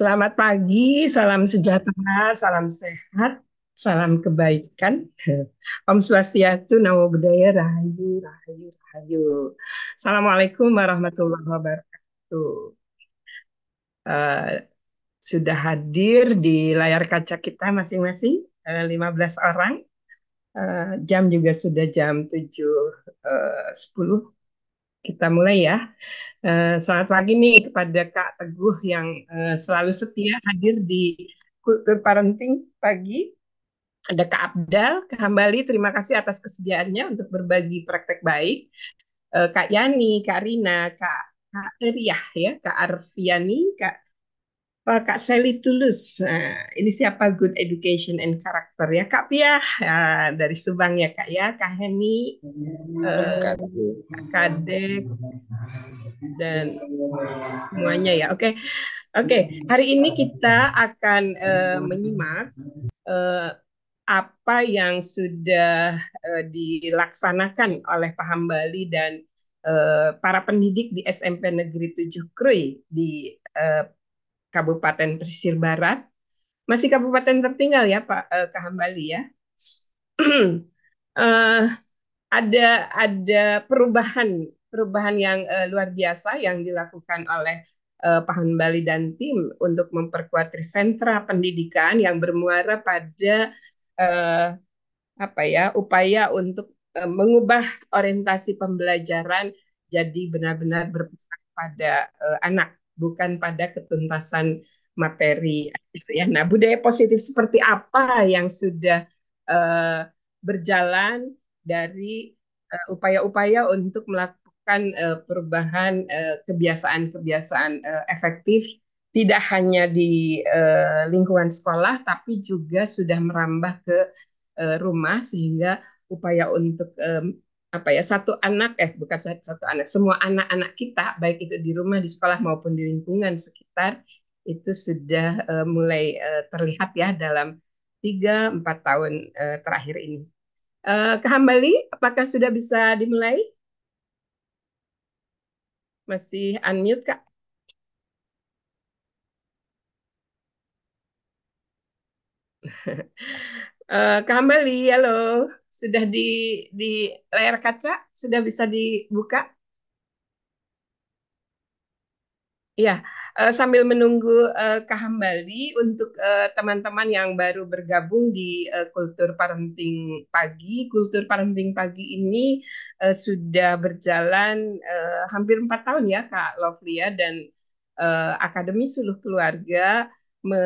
Selamat pagi, salam sejahtera, salam sehat, salam kebaikan. Om Swastiastu, Namo Buddhaya, Rahayu, Rahayu, Rahayu. Assalamualaikum warahmatullahi wabarakatuh. Uh, sudah hadir di layar kaca kita masing-masing, uh, 15 orang. Uh, jam juga sudah jam 7.10. Uh, kita mulai ya. Uh, selamat pagi nih kepada Kak Teguh yang uh, selalu setia hadir di Kultur Parenting pagi. Ada Kak Abdal, Kak Hambali, terima kasih atas kesediaannya untuk berbagi praktek baik. Uh, Kak Yani, Kak Rina, Kak Kak Eriah ya, Kak Arfiani, Kak Kak Sally Tulus. Nah, ini siapa Good Education and Character ya, Kak Pia ya, dari Subang ya Kak ya, Kak Heni, uh, Kak Dek, dan semuanya ya. Oke, okay. oke. Okay. Hari ini kita akan uh, menyimak uh, apa yang sudah uh, dilaksanakan oleh Pak Hambali dan uh, para pendidik di SMP Negeri 7 Krui di uh, Kabupaten Pesisir Barat. Masih kabupaten tertinggal ya Pak uh, Kahambali ya. uh, ada ada perubahan perubahan yang uh, luar biasa yang dilakukan oleh uh, Pak Hambali dan tim untuk memperkuat sentra pendidikan yang bermuara pada uh, apa ya upaya untuk uh, mengubah orientasi pembelajaran jadi benar-benar berpusat pada uh, anak bukan pada ketuntasan materi gitu ya. Nah, budaya positif seperti apa yang sudah uh, berjalan dari uh, upaya-upaya untuk melakukan uh, perubahan kebiasaan-kebiasaan uh, efektif tidak hanya di uh, lingkungan sekolah tapi juga sudah merambah ke uh, rumah sehingga upaya untuk um, apa ya satu anak eh bukan satu, anak semua anak-anak kita baik itu di rumah di sekolah maupun di lingkungan sekitar itu sudah uh, mulai uh, terlihat ya dalam tiga empat tahun uh, terakhir ini. Uh, Kehambali, apakah sudah bisa dimulai? Masih unmute kak? uh, halo sudah di di layar kaca sudah bisa dibuka? Ya, sambil menunggu uh, Kahambali untuk eh, teman-teman yang baru bergabung di Kultur Parenting Pagi. Kultur Parenting Pagi ini sudah berjalan hampir empat tahun ya, Kak Lovlia, dan Akademi Suluh Keluarga me,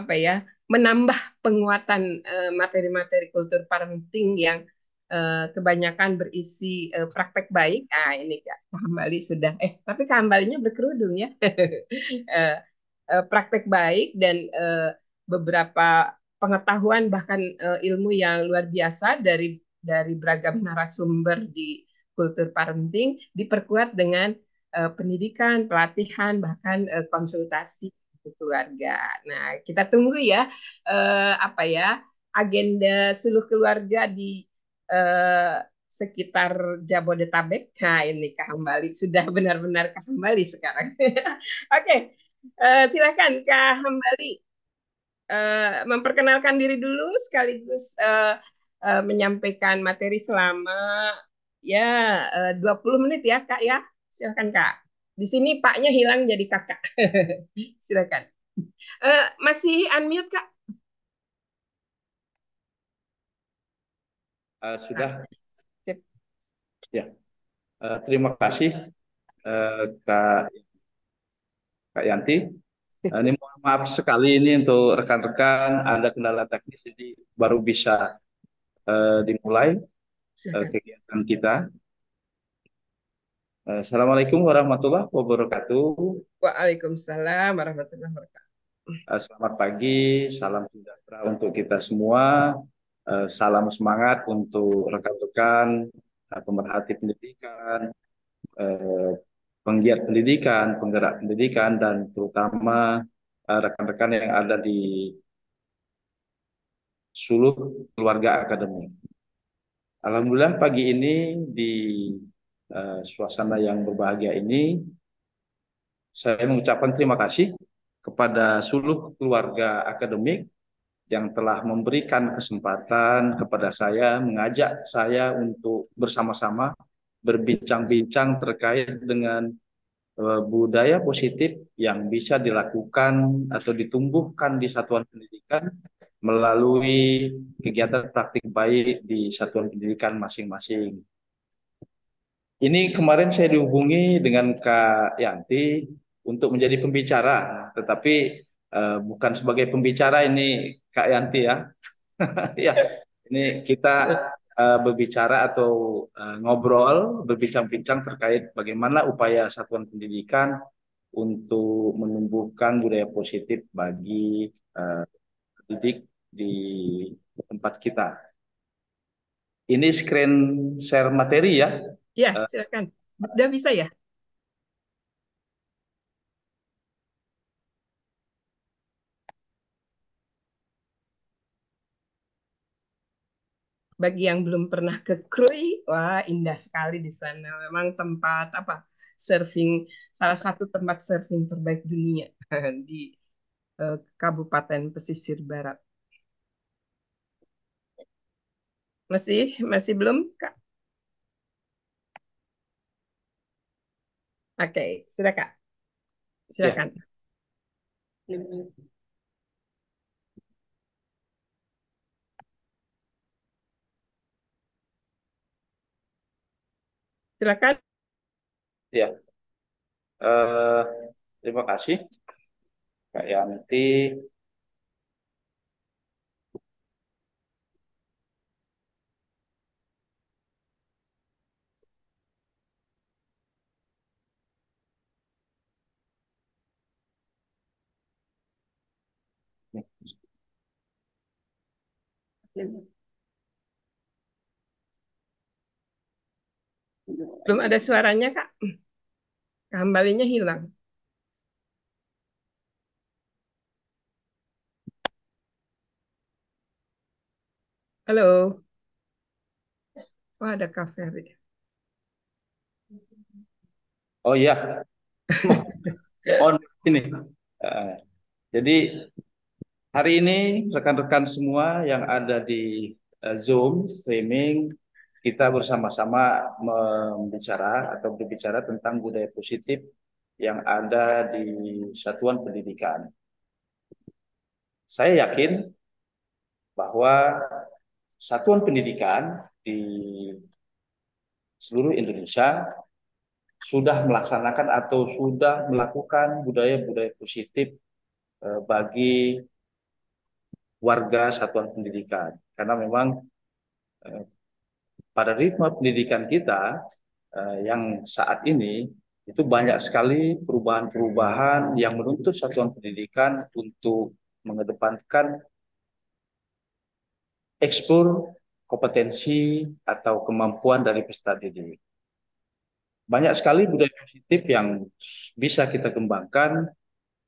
apa ya menambah penguatan eh, materi-materi kultur parenting yang uh, kebanyakan berisi uh, praktek baik. Ah ini Kak Kambali sudah eh tapi Kambalinya berkerudung ya. uh, uh, praktek baik dan uh, beberapa pengetahuan bahkan uh, ilmu yang luar biasa dari dari beragam narasumber di kultur parenting diperkuat dengan uh, pendidikan, pelatihan bahkan uh, konsultasi keluarga. Nah, kita tunggu ya eh, apa ya agenda seluruh keluarga di eh, sekitar Jabodetabek. Nah, ini Kak Hambali sudah benar-benar Kak Hambali sekarang. Oke, okay. eh, silakan Kak Hambali eh, memperkenalkan diri dulu sekaligus eh, eh, menyampaikan materi selama ya eh, 20 menit ya Kak ya. Silakan Kak. Di sini paknya hilang jadi kakak. Silakan. Uh, masih unmute kak? Uh, sudah. Sip. Ya. Uh, terima kasih uh, kak kak Yanti. Uh, ini mohon maaf sekali ini untuk rekan-rekan ada kendala teknis jadi baru bisa uh, dimulai uh, kegiatan kita. Assalamualaikum warahmatullahi wabarakatuh. Waalaikumsalam warahmatullahi wabarakatuh. Eh, selamat pagi, salam sejahtera untuk kita semua. Eh, salam semangat untuk rekan-rekan eh, pemerhati pendidikan, penggiat pendidikan, penggerak pendidikan, dan terutama rekan-rekan yang ada di seluruh keluarga akademik. Alhamdulillah pagi ini di uh, suasana yang berbahagia ini, saya mengucapkan terima kasih kepada seluruh keluarga akademik yang telah memberikan kesempatan kepada saya, mengajak saya untuk bersama-sama berbincang-bincang terkait dengan uh, budaya positif yang bisa dilakukan atau ditumbuhkan di satuan pendidikan melalui kegiatan praktik baik di satuan pendidikan masing-masing. Ini kemarin saya dihubungi dengan Kak Yanti untuk menjadi pembicara, tetapi uh, bukan sebagai pembicara ini Kak Yanti ya. ya, ini kita uh, berbicara atau uh, ngobrol, berbincang-bincang terkait bagaimana upaya satuan pendidikan untuk menumbuhkan budaya positif bagi uh, didik di tempat kita. Ini screen share materi ya. Ya, silakan. Udah bisa ya? bagi yang belum pernah ke Krui, wah indah sekali di sana. Memang tempat apa? Surfing salah satu tempat surfing terbaik dunia di uh, Kabupaten Pesisir Barat. Masih masih belum, Kak? Oke, Kak. Silakan. Ya. Silakan. Ya. Uh, terima kasih Kak Yanti. Belum ada suaranya, Kak. Kembalinya hilang. Halo. Oh, ada kafe. Oh iya. On ini. Uh, jadi hari ini rekan-rekan semua yang ada di uh, Zoom streaming kita bersama-sama membicara atau berbicara tentang budaya positif yang ada di satuan pendidikan. Saya yakin bahwa satuan pendidikan di seluruh Indonesia sudah melaksanakan atau sudah melakukan budaya-budaya positif eh, bagi warga satuan pendidikan karena memang eh, pada ritme pendidikan kita uh, yang saat ini itu banyak sekali perubahan-perubahan yang menuntut satuan pendidikan untuk mengedepankan ekspor kompetensi atau kemampuan dari peserta didik. Banyak sekali budaya positif yang bisa kita kembangkan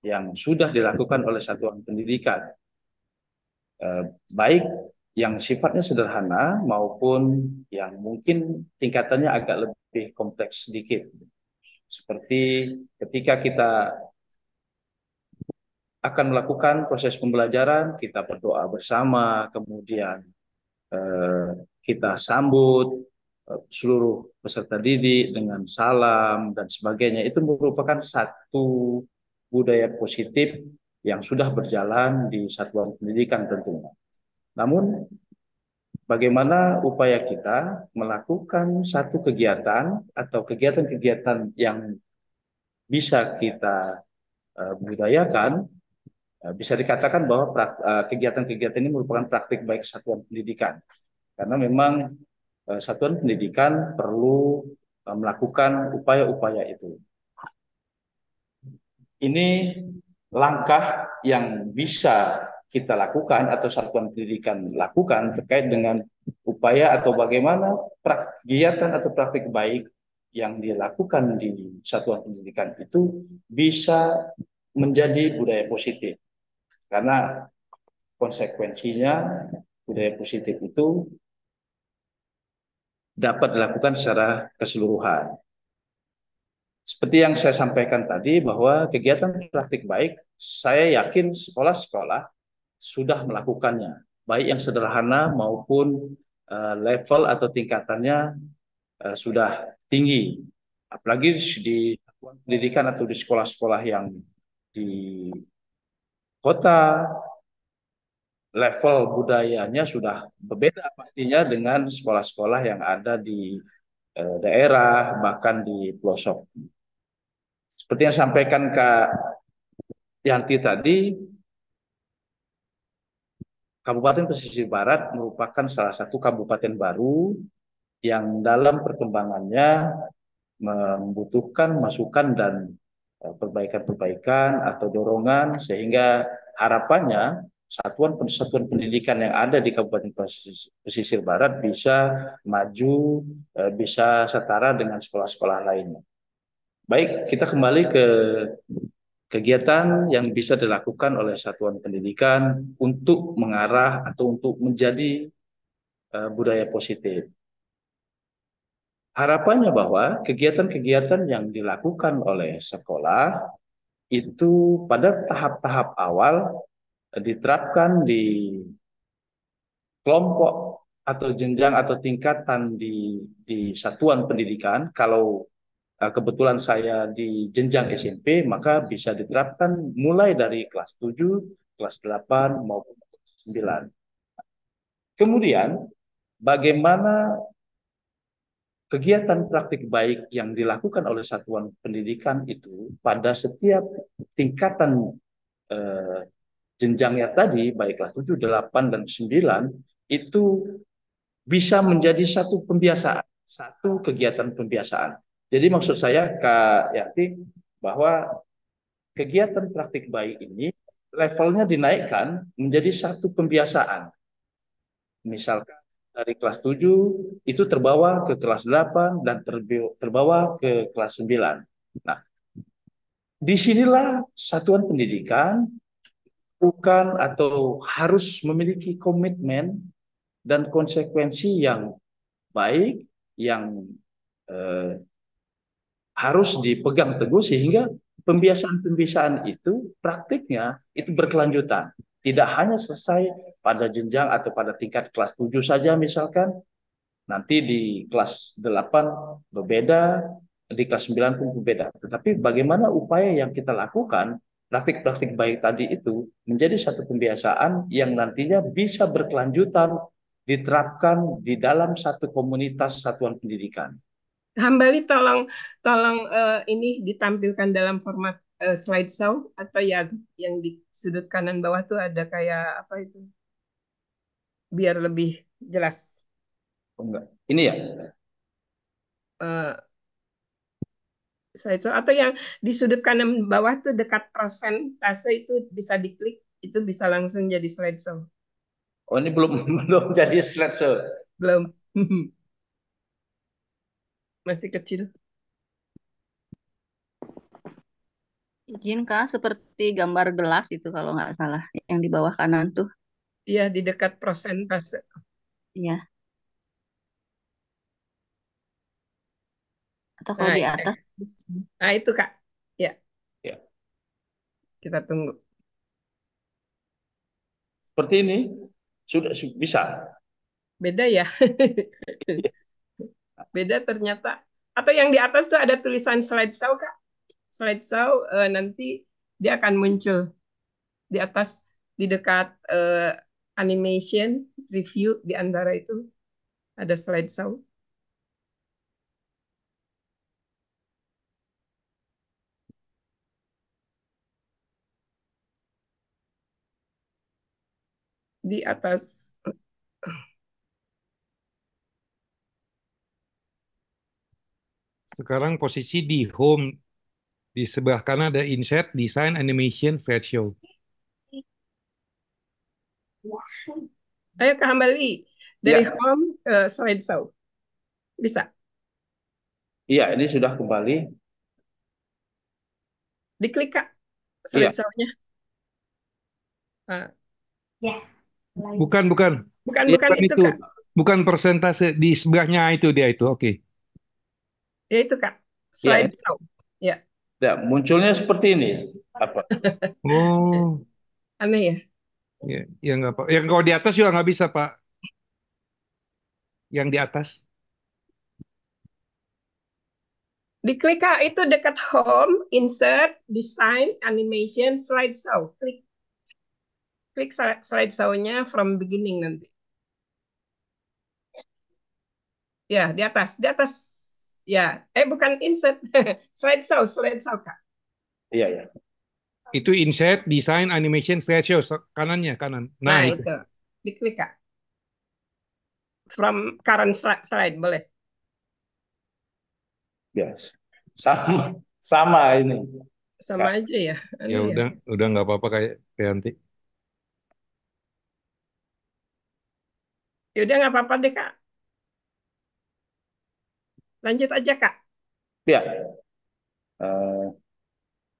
yang sudah dilakukan oleh satuan pendidikan. Eh, baik yang sifatnya sederhana maupun yang mungkin tingkatannya agak lebih kompleks sedikit. Seperti ketika kita akan melakukan proses pembelajaran, kita berdoa bersama, kemudian eh, kita sambut eh, seluruh peserta didik dengan salam dan sebagainya. Itu merupakan satu budaya positif yang sudah berjalan di satuan pendidikan tentunya. Namun bagaimana upaya kita melakukan satu kegiatan atau kegiatan-kegiatan yang bisa kita uh, budayakan uh, bisa dikatakan bahwa uh, kegiatan-kegiatan ini merupakan praktik baik satuan pendidikan karena memang satuan pendidikan perlu melakukan upaya-upaya itu. Ini langkah yang bisa kita lakukan atau satuan pendidikan lakukan terkait dengan upaya atau bagaimana kegiatan atau praktik baik yang dilakukan di satuan pendidikan itu bisa menjadi budaya positif. Karena konsekuensinya budaya positif itu dapat dilakukan secara keseluruhan. Seperti yang saya sampaikan tadi bahwa kegiatan praktik baik, saya yakin sekolah-sekolah sudah melakukannya, baik yang sederhana maupun uh, level atau tingkatannya uh, sudah tinggi. Apalagi di pendidikan atau di sekolah-sekolah yang di kota level budayanya sudah berbeda pastinya dengan sekolah-sekolah yang ada di uh, daerah bahkan di pelosok. Seperti yang sampaikan Kak Yanti tadi, Kabupaten Pesisir Barat merupakan salah satu kabupaten baru yang dalam perkembangannya membutuhkan masukan dan eh, perbaikan-perbaikan atau dorongan sehingga harapannya satuan satuan pendidikan yang ada di Kabupaten Pesisir Barat bisa maju, eh, bisa setara dengan sekolah-sekolah lainnya. Baik, kita kembali ke kegiatan yang bisa dilakukan oleh satuan pendidikan untuk mengarah atau untuk menjadi uh, budaya positif. Harapannya bahwa kegiatan-kegiatan yang dilakukan oleh sekolah itu pada tahap-tahap awal diterapkan di kelompok atau jenjang atau tingkatan di di satuan pendidikan kalau kebetulan saya di jenjang SMP, maka bisa diterapkan mulai dari kelas 7, kelas 8, maupun kelas 9. Kemudian, bagaimana kegiatan praktik baik yang dilakukan oleh satuan pendidikan itu pada setiap tingkatan eh, jenjangnya tadi, baik kelas 7, 8, dan 9, itu bisa menjadi satu pembiasaan, satu kegiatan pembiasaan jadi maksud saya Kak Yanti bahwa kegiatan praktik baik ini levelnya dinaikkan menjadi satu pembiasaan. Misalkan dari kelas 7 itu terbawa ke kelas 8 dan terbawa ke kelas 9. Nah, di sinilah satuan pendidikan bukan atau harus memiliki komitmen dan konsekuensi yang baik, yang eh, harus dipegang teguh sehingga pembiasaan-pembiasaan itu praktiknya itu berkelanjutan. Tidak hanya selesai pada jenjang atau pada tingkat kelas 7 saja misalkan, nanti di kelas 8 berbeda, di kelas 9 pun berbeda. Tetapi bagaimana upaya yang kita lakukan, praktik-praktik baik tadi itu menjadi satu pembiasaan yang nantinya bisa berkelanjutan diterapkan di dalam satu komunitas satuan pendidikan. Hambali tolong tolong uh, ini ditampilkan dalam format uh, slideshow atau ya yang di sudut kanan bawah tuh ada kayak apa itu biar lebih jelas. Oh, enggak. Ini ya. Uh, slideshow atau yang di sudut kanan bawah tuh dekat persentase itu bisa diklik itu bisa langsung jadi slideshow. Oh ini belum belum jadi slideshow. Belum. masih kecil. Izin kak, seperti gambar gelas itu kalau nggak salah, yang di bawah kanan tuh. Iya, di dekat prosentase. Iya. Atau kalau nah, di atas. Nah, itu kak. Ya. Ya. Kita tunggu. Seperti ini. Sudah bisa. Beda ya. Beda ternyata. Atau yang di atas tuh ada tulisan slideshow, Kak. Slideshow uh, nanti dia akan muncul di atas di dekat uh, animation review di antara itu ada slideshow. Di atas Sekarang posisi di home di sebelah kanan ada insert design animation slideshow. Ayo ke Hambali dari ya. home ke slideshow. Bisa? Iya, ini sudah kembali. Diklik Kak iya. slideshow-nya. Ya. ya. Bukan, bukan. Bukan, ya, bukan itu, itu Kak. Bukan persentase di sebelahnya itu dia itu. Oke. Okay. Ya itu Kak, slide ya. show. Ya. Ya, munculnya seperti ini. Apa? Oh, Aneh ya. ya, ya nggak apa. Yang kalau di atas juga nggak bisa, Pak. Yang di atas. Diklik Kak, itu dekat home, insert, design, animation, slideshow. Klik. Klik slide- slideshow-nya from beginning nanti. Ya, di atas, di atas. Ya, eh bukan insert, slideshow, slideshow Kak. Iya, ya. Itu insert, design, animation, slideshow. Kanannya, kanan. Nah, Nah, itu. itu. Diklik Kak. From current sli- slide, boleh. Yes. Sama sama ini. Sama aja ya. Ya Aneh ya. udah, udah nggak apa-apa kayak Yanti. Ya udah nggak apa-apa deh Kak. Lanjut aja Kak. Ya. Eh,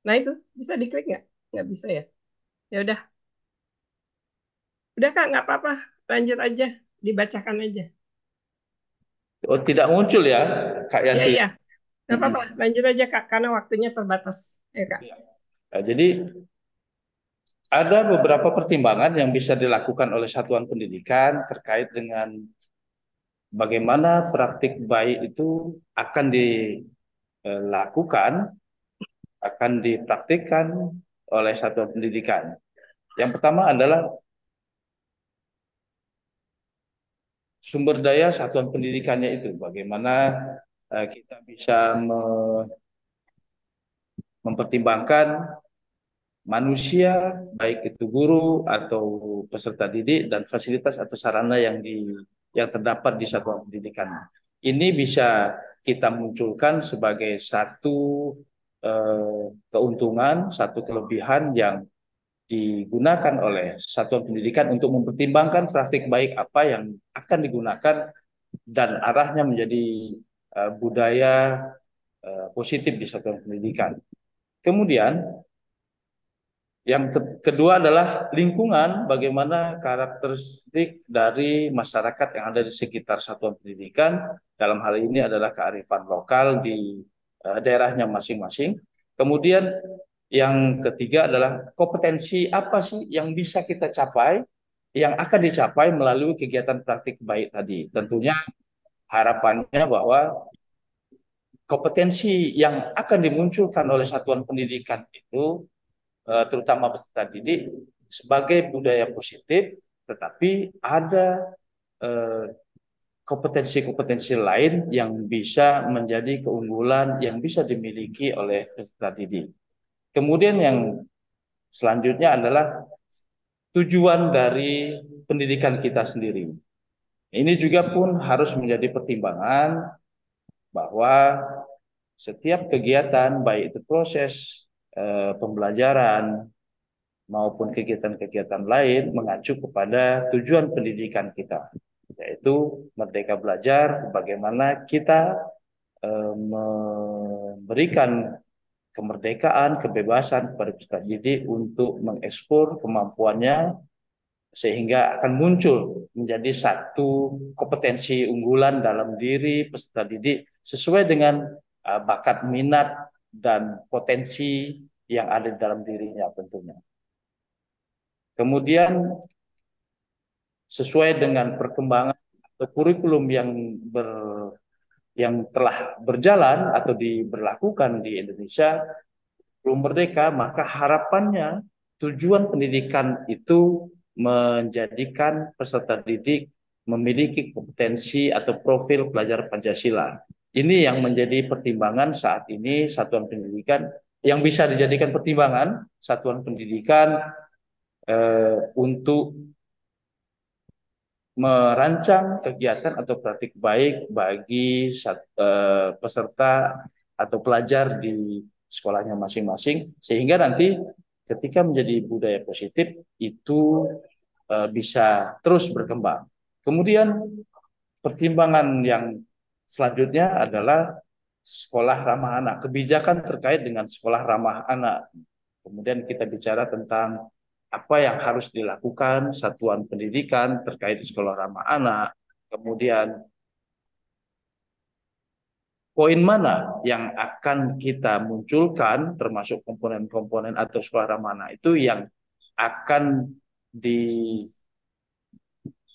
Nah itu bisa diklik nggak? Nggak bisa ya. Ya udah. Udah Kak, nggak apa-apa. Lanjut aja. Dibacakan aja. oh, tidak muncul ya, Kak Iya, Yanti. iya. Nggak apa-apa. Lanjut aja Kak, karena waktunya terbatas. Ya Kak. Nah, jadi ada beberapa pertimbangan yang bisa dilakukan oleh satuan pendidikan terkait dengan bagaimana praktik baik itu akan dilakukan, akan dipraktikkan oleh satuan pendidikan. Yang pertama adalah sumber daya satuan pendidikannya itu, bagaimana eh, kita bisa me- mempertimbangkan manusia, baik itu guru atau peserta didik dan fasilitas atau sarana yang di yang terdapat di satuan pendidikan. Ini bisa kita munculkan sebagai satu eh, keuntungan, satu kelebihan yang digunakan oleh satuan pendidikan untuk mempertimbangkan praktik baik apa yang akan digunakan dan arahnya menjadi eh, budaya eh, positif di satuan pendidikan. Kemudian yang ke- kedua adalah lingkungan, bagaimana karakteristik dari masyarakat yang ada di sekitar satuan pendidikan. Dalam hal ini adalah kearifan lokal di eh, daerahnya masing-masing. Kemudian yang ketiga adalah kompetensi apa sih yang bisa kita capai, yang akan dicapai melalui kegiatan praktik baik tadi. Tentunya harapannya bahwa kompetensi yang akan dimunculkan oleh satuan pendidikan itu terutama peserta didik sebagai budaya positif, tetapi ada eh, kompetensi-kompetensi lain yang bisa menjadi keunggulan yang bisa dimiliki oleh peserta didik. Kemudian yang selanjutnya adalah tujuan dari pendidikan kita sendiri. Ini juga pun harus menjadi pertimbangan bahwa setiap kegiatan, baik itu proses eh, pembelajaran maupun kegiatan-kegiatan lain mengacu kepada tujuan pendidikan kita, yaitu merdeka belajar, bagaimana kita eh, memberikan kemerdekaan, kebebasan kepada peserta didik untuk mengekspor kemampuannya sehingga akan muncul menjadi satu kompetensi unggulan dalam diri peserta didik sesuai dengan uh, bakat minat dan potensi yang ada dalam dirinya tentunya. Kemudian sesuai dengan perkembangan atau kurikulum yang ber yang telah berjalan atau diberlakukan di Indonesia belum merdeka, maka harapannya tujuan pendidikan itu menjadikan peserta didik memiliki kompetensi atau profil pelajar Pancasila. Ini yang menjadi pertimbangan saat ini satuan pendidikan yang bisa dijadikan pertimbangan satuan pendidikan eh, untuk merancang kegiatan atau praktik baik bagi uh, peserta atau pelajar di sekolahnya masing-masing sehingga nanti ketika menjadi budaya positif itu uh, bisa terus berkembang. Kemudian pertimbangan yang selanjutnya adalah sekolah ramah anak, kebijakan terkait dengan sekolah ramah anak. Kemudian kita bicara tentang apa yang harus dilakukan satuan pendidikan terkait sekolah ramah anak, kemudian poin mana yang akan kita munculkan termasuk komponen-komponen atau suara mana itu yang akan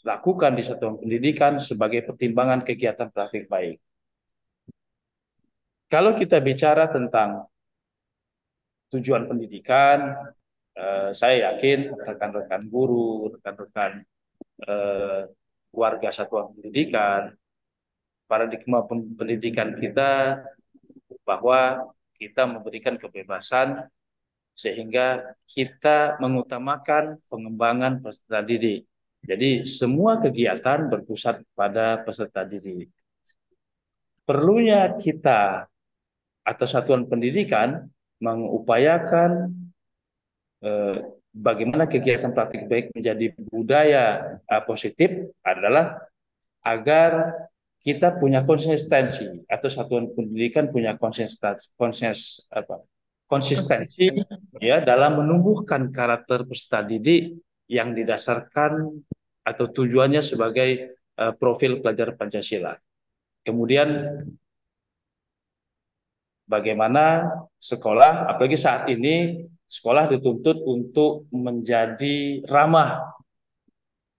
dilakukan di satuan pendidikan sebagai pertimbangan kegiatan praktik baik. Kalau kita bicara tentang tujuan pendidikan, eh, saya yakin rekan-rekan guru, rekan-rekan eh, warga satuan pendidikan paradigma pendidikan kita bahwa kita memberikan kebebasan sehingga kita mengutamakan pengembangan peserta didik. Jadi semua kegiatan berpusat pada peserta didik. Perlunya kita atau satuan pendidikan mengupayakan eh, bagaimana kegiatan praktik baik menjadi budaya eh, positif adalah agar kita punya konsistensi atau satuan pendidikan punya konsistensi apa konsistensi ya dalam menumbuhkan karakter peserta didik yang didasarkan atau tujuannya sebagai uh, profil pelajar Pancasila. Kemudian bagaimana sekolah apalagi saat ini sekolah dituntut untuk menjadi ramah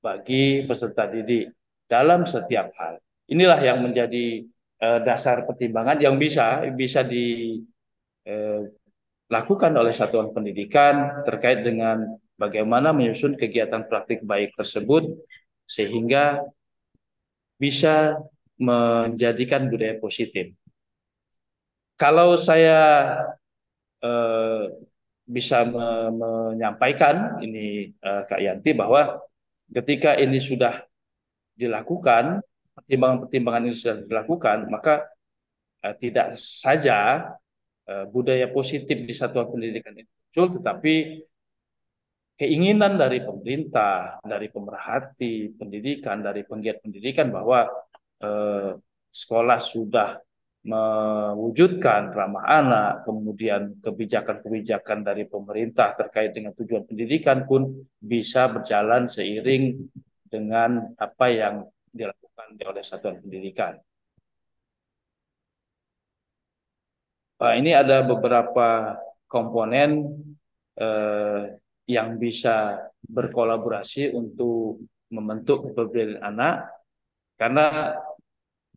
bagi peserta didik dalam setiap hal Inilah yang menjadi uh, dasar pertimbangan yang bisa bisa dilakukan eh, oleh satuan pendidikan terkait dengan bagaimana menyusun kegiatan praktik baik tersebut sehingga bisa menjadikan budaya positif. Kalau saya eh, bisa me menyampaikan ini eh, Kak Yanti bahwa ketika ini sudah dilakukan pertimbangan-pertimbangan ini sudah dilakukan, maka uh, tidak saja uh, budaya positif di satuan pendidikan itu muncul, tetapi keinginan dari pemerintah, dari pemerhati pendidikan, dari penggiat pendidikan bahwa uh, sekolah sudah mewujudkan ramah anak, kemudian kebijakan-kebijakan dari pemerintah terkait dengan tujuan pendidikan pun bisa berjalan seiring dengan apa yang dilakukan oleh satuan pendidikan. Nah, ini ada beberapa komponen eh, yang bisa berkolaborasi untuk membentuk kepribadian anak karena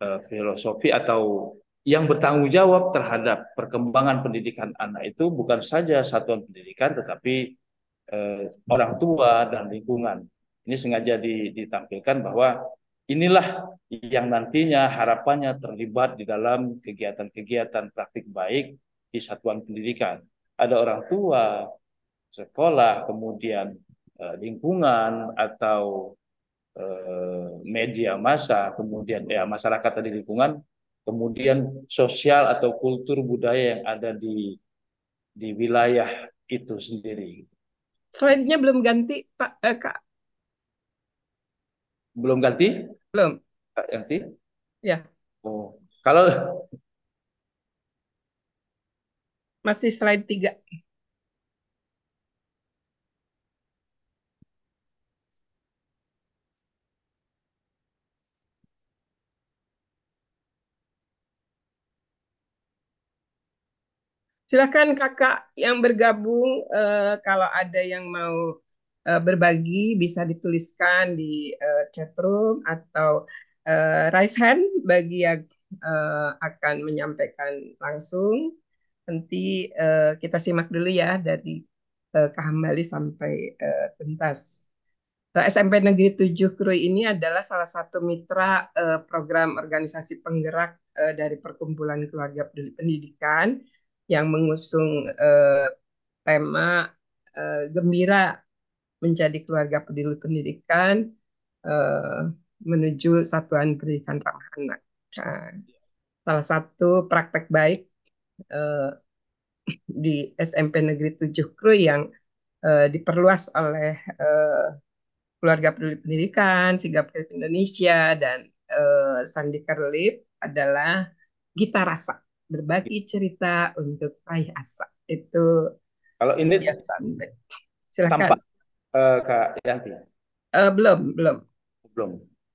eh, filosofi atau yang bertanggung jawab terhadap perkembangan pendidikan anak itu bukan saja satuan pendidikan tetapi eh, orang tua dan lingkungan. Ini sengaja ditampilkan bahwa inilah yang nantinya harapannya terlibat di dalam kegiatan-kegiatan praktik baik di satuan pendidikan. Ada orang tua, sekolah, kemudian eh, lingkungan atau eh, media massa, kemudian ya masyarakat di lingkungan, kemudian sosial atau kultur budaya yang ada di di wilayah itu sendiri. Slide-nya belum ganti, Pak eh, Kak. Belum ganti? Belum. Ganti? Ya. Oh, kalau masih slide 3. Silakan kakak yang bergabung uh, kalau ada yang mau uh, berbagi bisa dituliskan di uh, chat room atau uh, raise hand bagi yang uh, akan menyampaikan langsung. Nanti uh, kita simak dulu ya dari uh, Kahambali sampai uh, tuntas. SMP Negeri 7 Krui ini adalah salah satu mitra uh, program organisasi penggerak uh, dari Perkumpulan Keluarga Pendidikan yang mengusung uh, tema uh, gembira menjadi keluarga peduli pendidikan uh, menuju satuan pendidikan ramah anak. Nah, salah satu praktek baik uh, di SMP Negeri 7 Krui yang uh, diperluas oleh uh, keluarga peduli pendidikan, Sigap Indonesia dan uh, Sandi Karlip adalah Gita Rasa berbagi cerita untuk raih asa itu kalau ini biasa silakan tampak uh, Kak Yanti? Uh, belum, belum. Belum.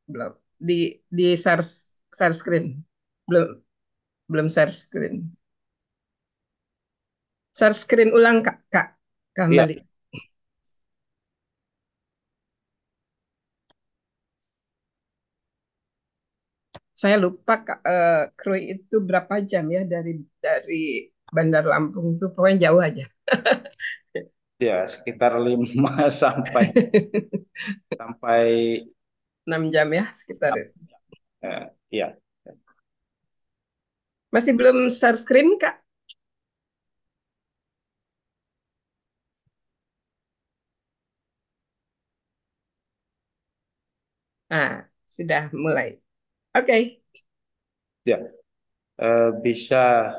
Belum. Di di share share screen. Belum. belum share screen. Share screen ulang Kak, Kak. Kembali. Iya. Saya lupa Kak, uh, Krui itu berapa jam ya dari dari Bandar Lampung itu pokoknya jauh aja. ya sekitar lima sampai sampai enam jam ya sekitar. Uh, ya. Masih belum share screen Kak? Nah, sudah mulai. Oke. Okay. Ya, uh, bisa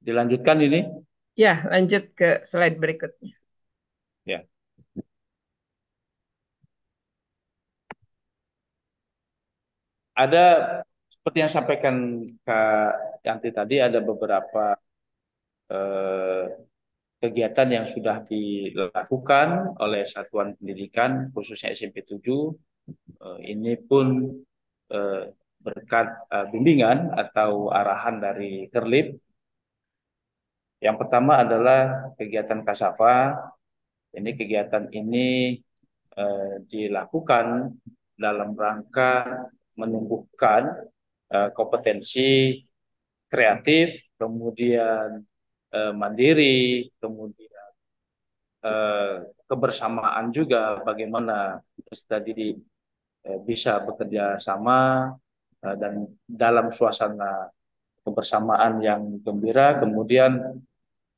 dilanjutkan ini? Ya, lanjut ke slide berikutnya. Ya. Ada seperti yang sampaikan Kak Yanti tadi, ada beberapa eh, kegiatan yang sudah dilakukan oleh satuan pendidikan, khususnya SMP 7. Eh, ini pun eh, berkat uh, bimbingan atau arahan dari Kerlip. Yang pertama adalah kegiatan Kasafa. Ini kegiatan ini uh, dilakukan dalam rangka menumbuhkan uh, kompetensi kreatif, kemudian uh, mandiri, kemudian uh, kebersamaan juga bagaimana didik bisa bekerja sama Eh, dan dalam suasana kebersamaan yang gembira kemudian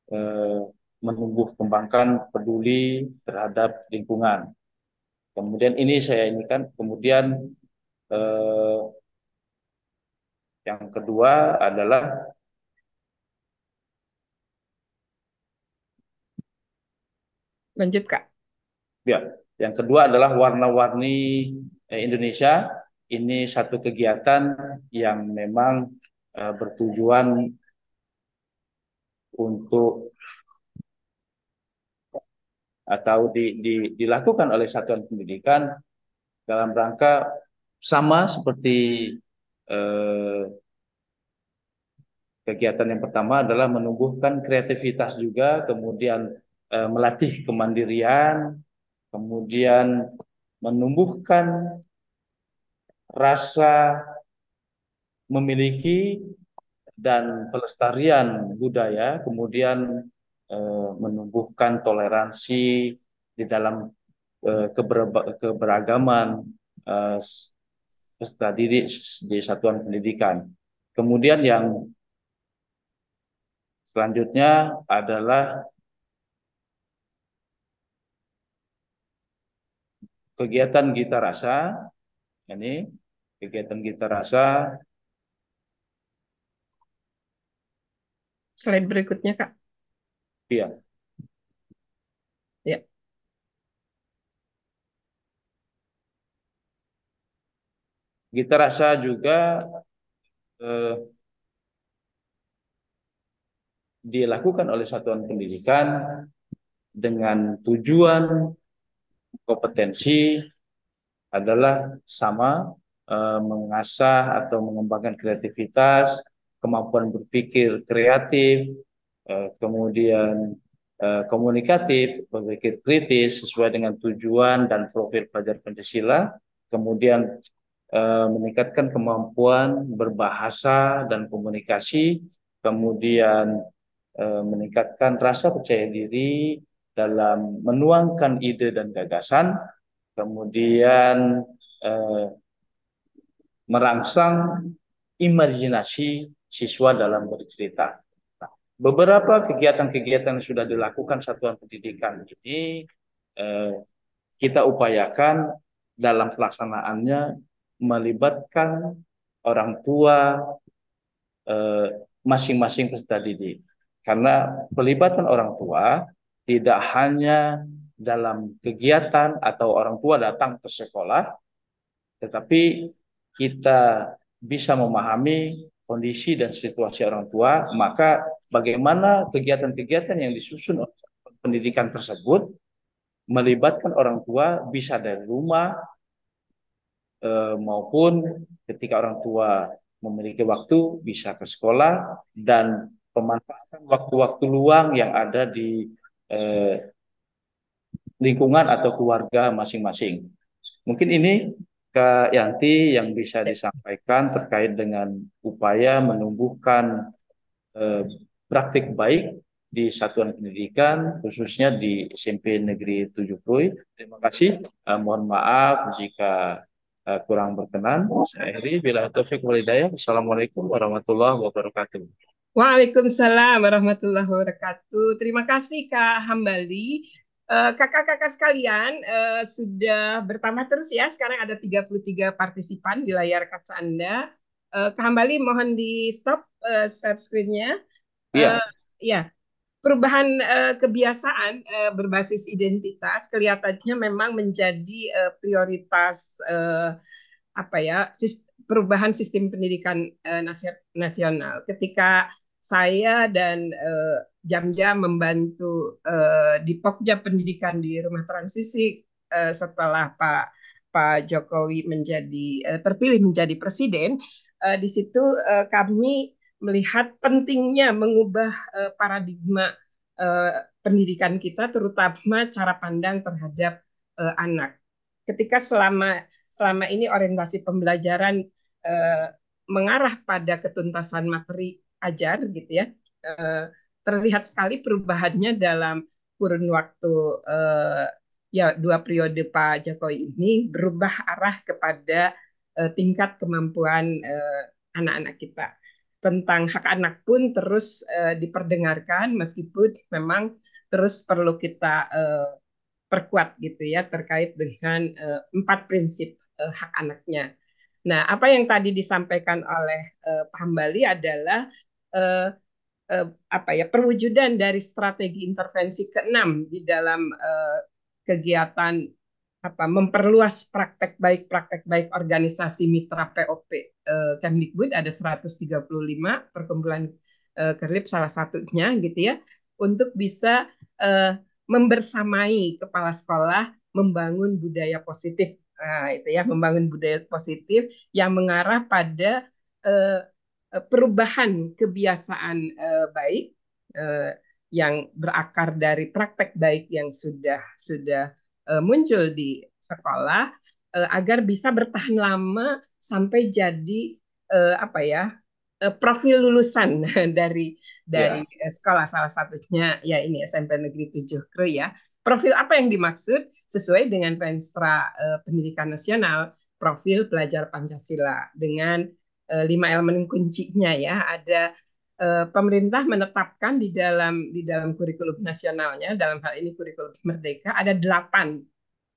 eh, menumbuh kembangkan peduli terhadap lingkungan. Kemudian ini saya ini kan kemudian eh, yang kedua adalah lanjut kak. Ya, yang kedua adalah warna-warni Indonesia ini satu kegiatan yang memang uh, bertujuan untuk atau di, di, dilakukan oleh satuan pendidikan dalam rangka sama seperti eh, kegiatan yang pertama adalah menumbuhkan kreativitas juga, kemudian eh, melatih kemandirian, kemudian menumbuhkan rasa memiliki dan pelestarian budaya, kemudian eh, menumbuhkan toleransi di dalam eh, keber keberagaman eh, peserta didik di satuan pendidikan. Kemudian yang selanjutnya adalah kegiatan Gita Rasa. Ini kegiatan kita rasa. Slide berikutnya, Kak. Iya. Ya. Kita rasa juga eh, dilakukan oleh satuan pendidikan dengan tujuan kompetensi adalah sama Eh, mengasah atau mengembangkan kreativitas, kemampuan berpikir kreatif, eh, kemudian eh, komunikatif, berpikir kritis sesuai dengan tujuan dan profil pelajar Pancasila, kemudian meningkatkan kemampuan berbahasa dan komunikasi, kemudian meningkatkan rasa percaya diri dalam menuangkan ide dan gagasan, kemudian merangsang imajinasi siswa dalam bercerita. Nah, beberapa kegiatan-kegiatan yang sudah dilakukan satuan pendidikan ini eh, kita upayakan dalam pelaksanaannya melibatkan orang tua eh, masing-masing eh, peserta didik. Karena pelibatan orang tua tidak hanya dalam kegiatan atau orang tua datang ke sekolah, tetapi kita bisa memahami kondisi dan situasi orang tua, maka bagaimana kegiatan-kegiatan yang disusun pendidikan tersebut melibatkan orang tua bisa dari rumah eh, maupun ketika orang tua memiliki waktu bisa ke sekolah dan pemanfaatan waktu-waktu luang yang ada di eh, lingkungan atau keluarga masing-masing. Mungkin ini Kak Yanti yang bisa disampaikan terkait dengan upaya menumbuhkan eh, praktik baik di satuan pendidikan khususnya di SMP Negeri 7 Krui. Terima kasih. Uh, mohon maaf jika uh, kurang berkenan. Saya Eri, bila taufik walidayah. Assalamualaikum warahmatullahi wabarakatuh. Waalaikumsalam warahmatullahi wabarakatuh. Terima kasih Kak Hambali. Kakak-kakak sekalian uh, sudah bertambah terus ya. Sekarang ada 33 partisipan di layar kaca Anda. Uh, Kak Hambali mohon di stop share screen-nya. Iya. Uh, ya, perubahan kebiasaan berbasis identitas kelihatannya memang menjadi prioritas apa ya sistem, perubahan sistem pendidikan uh, nasional. Ketika saya dan uh, membantu uh, di Pokja Pendidikan di Rumah Transisi uh, setelah Pak Pak Jokowi menjadi uh, terpilih menjadi presiden, uh, di situ uh, kami melihat pentingnya mengubah uh, paradigma uh, pendidikan kita, terutama cara pandang terhadap uh, anak. Ketika selama selama ini orientasi pembelajaran uh, mengarah pada ketuntasan materi ajar, gitu ya, uh, terlihat sekali perubahannya dalam kurun waktu uh, ya dua periode Pak Jokowi ini berubah arah kepada tingkat kemampuan anak-anak kita tentang hak anak pun terus diperdengarkan meskipun memang terus perlu kita perkuat gitu ya terkait dengan empat prinsip hak anaknya. Nah, apa yang tadi disampaikan oleh uh, Pak Hambali adalah uh, uh, apa ya perwujudan dari strategi intervensi keenam di dalam uh, kegiatan apa memperluas praktek baik praktek baik organisasi mitra POP eh, Kemdikbud. Ada 135 perkumpulan eh, Kerlip salah satunya gitu ya untuk bisa eh, membersamai kepala sekolah membangun budaya positif nah, itu ya membangun budaya positif yang mengarah pada eh, eh perubahan kebiasaan eh, baik eh, yang berakar dari praktek baik yang sudah sudah uh, muncul di sekolah uh, agar bisa bertahan lama sampai jadi uh, apa ya uh, profil lulusan dari dari yeah. sekolah salah satunya ya ini SMP Negeri 7 Kru ya. Profil apa yang dimaksud? Sesuai dengan Penstra uh, Pendidikan Nasional profil pelajar Pancasila. Dengan uh, lima elemen kuncinya ya ada pemerintah menetapkan di dalam di dalam kurikulum nasionalnya dalam hal ini kurikulum merdeka ada delapan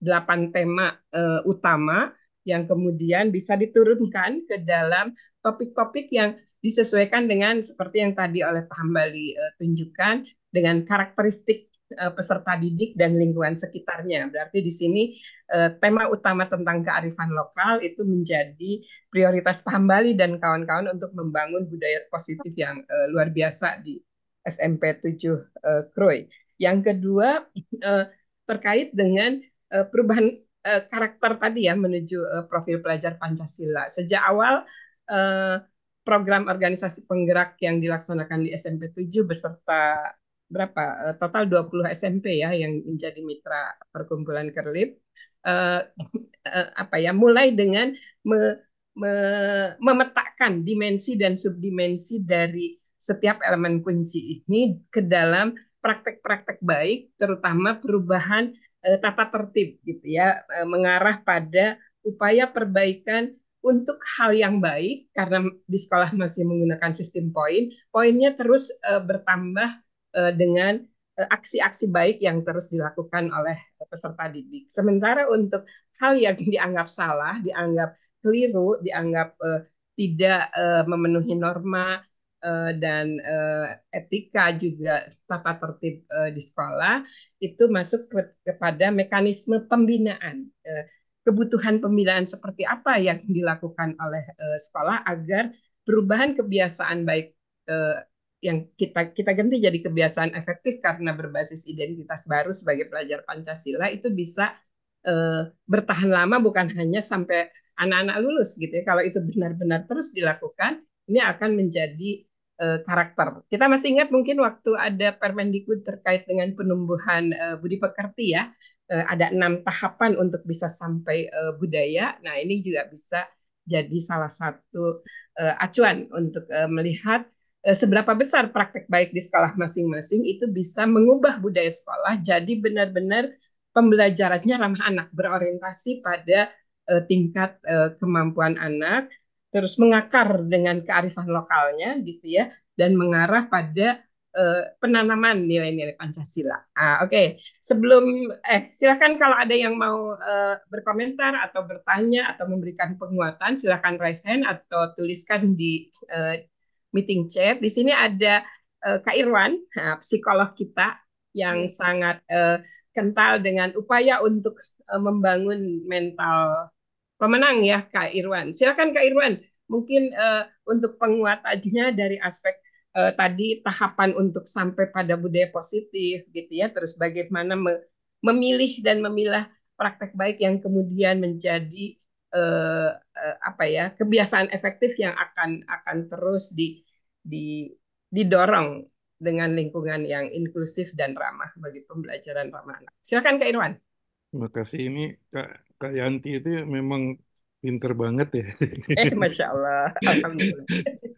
delapan tema uh, utama yang kemudian bisa diturunkan ke dalam topik-topik yang disesuaikan dengan seperti yang tadi oleh Pak Hambali uh, tunjukkan dengan karakteristik peserta didik dan lingkungan sekitarnya. Berarti di sini uh, tema utama tentang kearifan lokal itu menjadi prioritas Pak Hambali dan kawan-kawan untuk membangun budaya positif yang uh, luar biasa di SMP 7 uh, Kroy. Yang kedua terkait dengan perubahan karakter tadi ya menuju profil pelajar Pancasila. Sejak awal program organisasi penggerak yang dilaksanakan di SMP 7 beserta berapa uh, total 20 SMP ya yang menjadi mitra perkumpulan Kerlip. Uh, uh, apa ya mulai dengan me, me, memetakan dimensi dan subdimensi dari setiap elemen kunci ini ke dalam praktek-praktek baik terutama perubahan uh, tata tertib gitu ya uh, mengarah pada upaya perbaikan untuk hal yang baik. Karena di sekolah masih menggunakan sistem poin poinnya terus uh, bertambah dengan aksi-aksi baik yang terus dilakukan oleh peserta didik. Sementara untuk hal yang dianggap salah dianggap keliru dianggap uh, tidak uh, memenuhi norma uh, dan uh, etika juga tata tertib uh, di sekolah itu masuk ke, kepada mekanisme pembinaan uh, kebutuhan pembinaan seperti apa yang dilakukan oleh uh, sekolah agar perubahan kebiasaan baik uh, yang kita kita ganti jadi kebiasaan efektif karena berbasis identitas baru sebagai pelajar Pancasila itu bisa uh, bertahan lama bukan hanya sampai anak-anak lulus gitu ya. Kalau itu benar-benar terus dilakukan, ini akan menjadi uh, karakter. Kita masih ingat mungkin waktu ada Permendikbud terkait dengan penumbuhan uh, budi pekerti ya, uh, ada enam tahapan untuk bisa sampai uh, budaya. Nah ini juga bisa jadi salah satu uh, acuan untuk uh, melihat seberapa besar praktek baik di sekolah masing-masing itu bisa mengubah budaya sekolah jadi benar-benar pembelajarannya ramah anak berorientasi pada uh, tingkat uh, kemampuan anak terus mengakar dengan kearifan lokalnya gitu ya dan mengarah pada uh, penanaman nilai-nilai Pancasila. Ah, Oke, okay. sebelum eh silakan kalau ada yang mau uh, berkomentar atau bertanya atau memberikan penguatan, silakan raise hand atau tuliskan di uh, meeting chat. Di sini ada uh, Kak Irwan, nah, psikolog kita yang sangat uh, kental dengan upaya untuk uh, membangun mental pemenang ya Kak Irwan. Silakan Kak Irwan, mungkin uh, untuk penguatannya dari aspek uh, tadi tahapan untuk sampai pada budaya positif gitu ya, terus bagaimana me memilih dan memilah praktek baik yang kemudian menjadi uh, uh, apa ya kebiasaan efektif yang akan akan terus di, di didorong dengan lingkungan yang inklusif dan ramah bagi pembelajaran ramah anak. Silakan Kak Irwan. Terima kasih. Ini Kak, Kak Yanti itu memang pinter banget ya. Eh, Masya Allah. Alhamdulillah.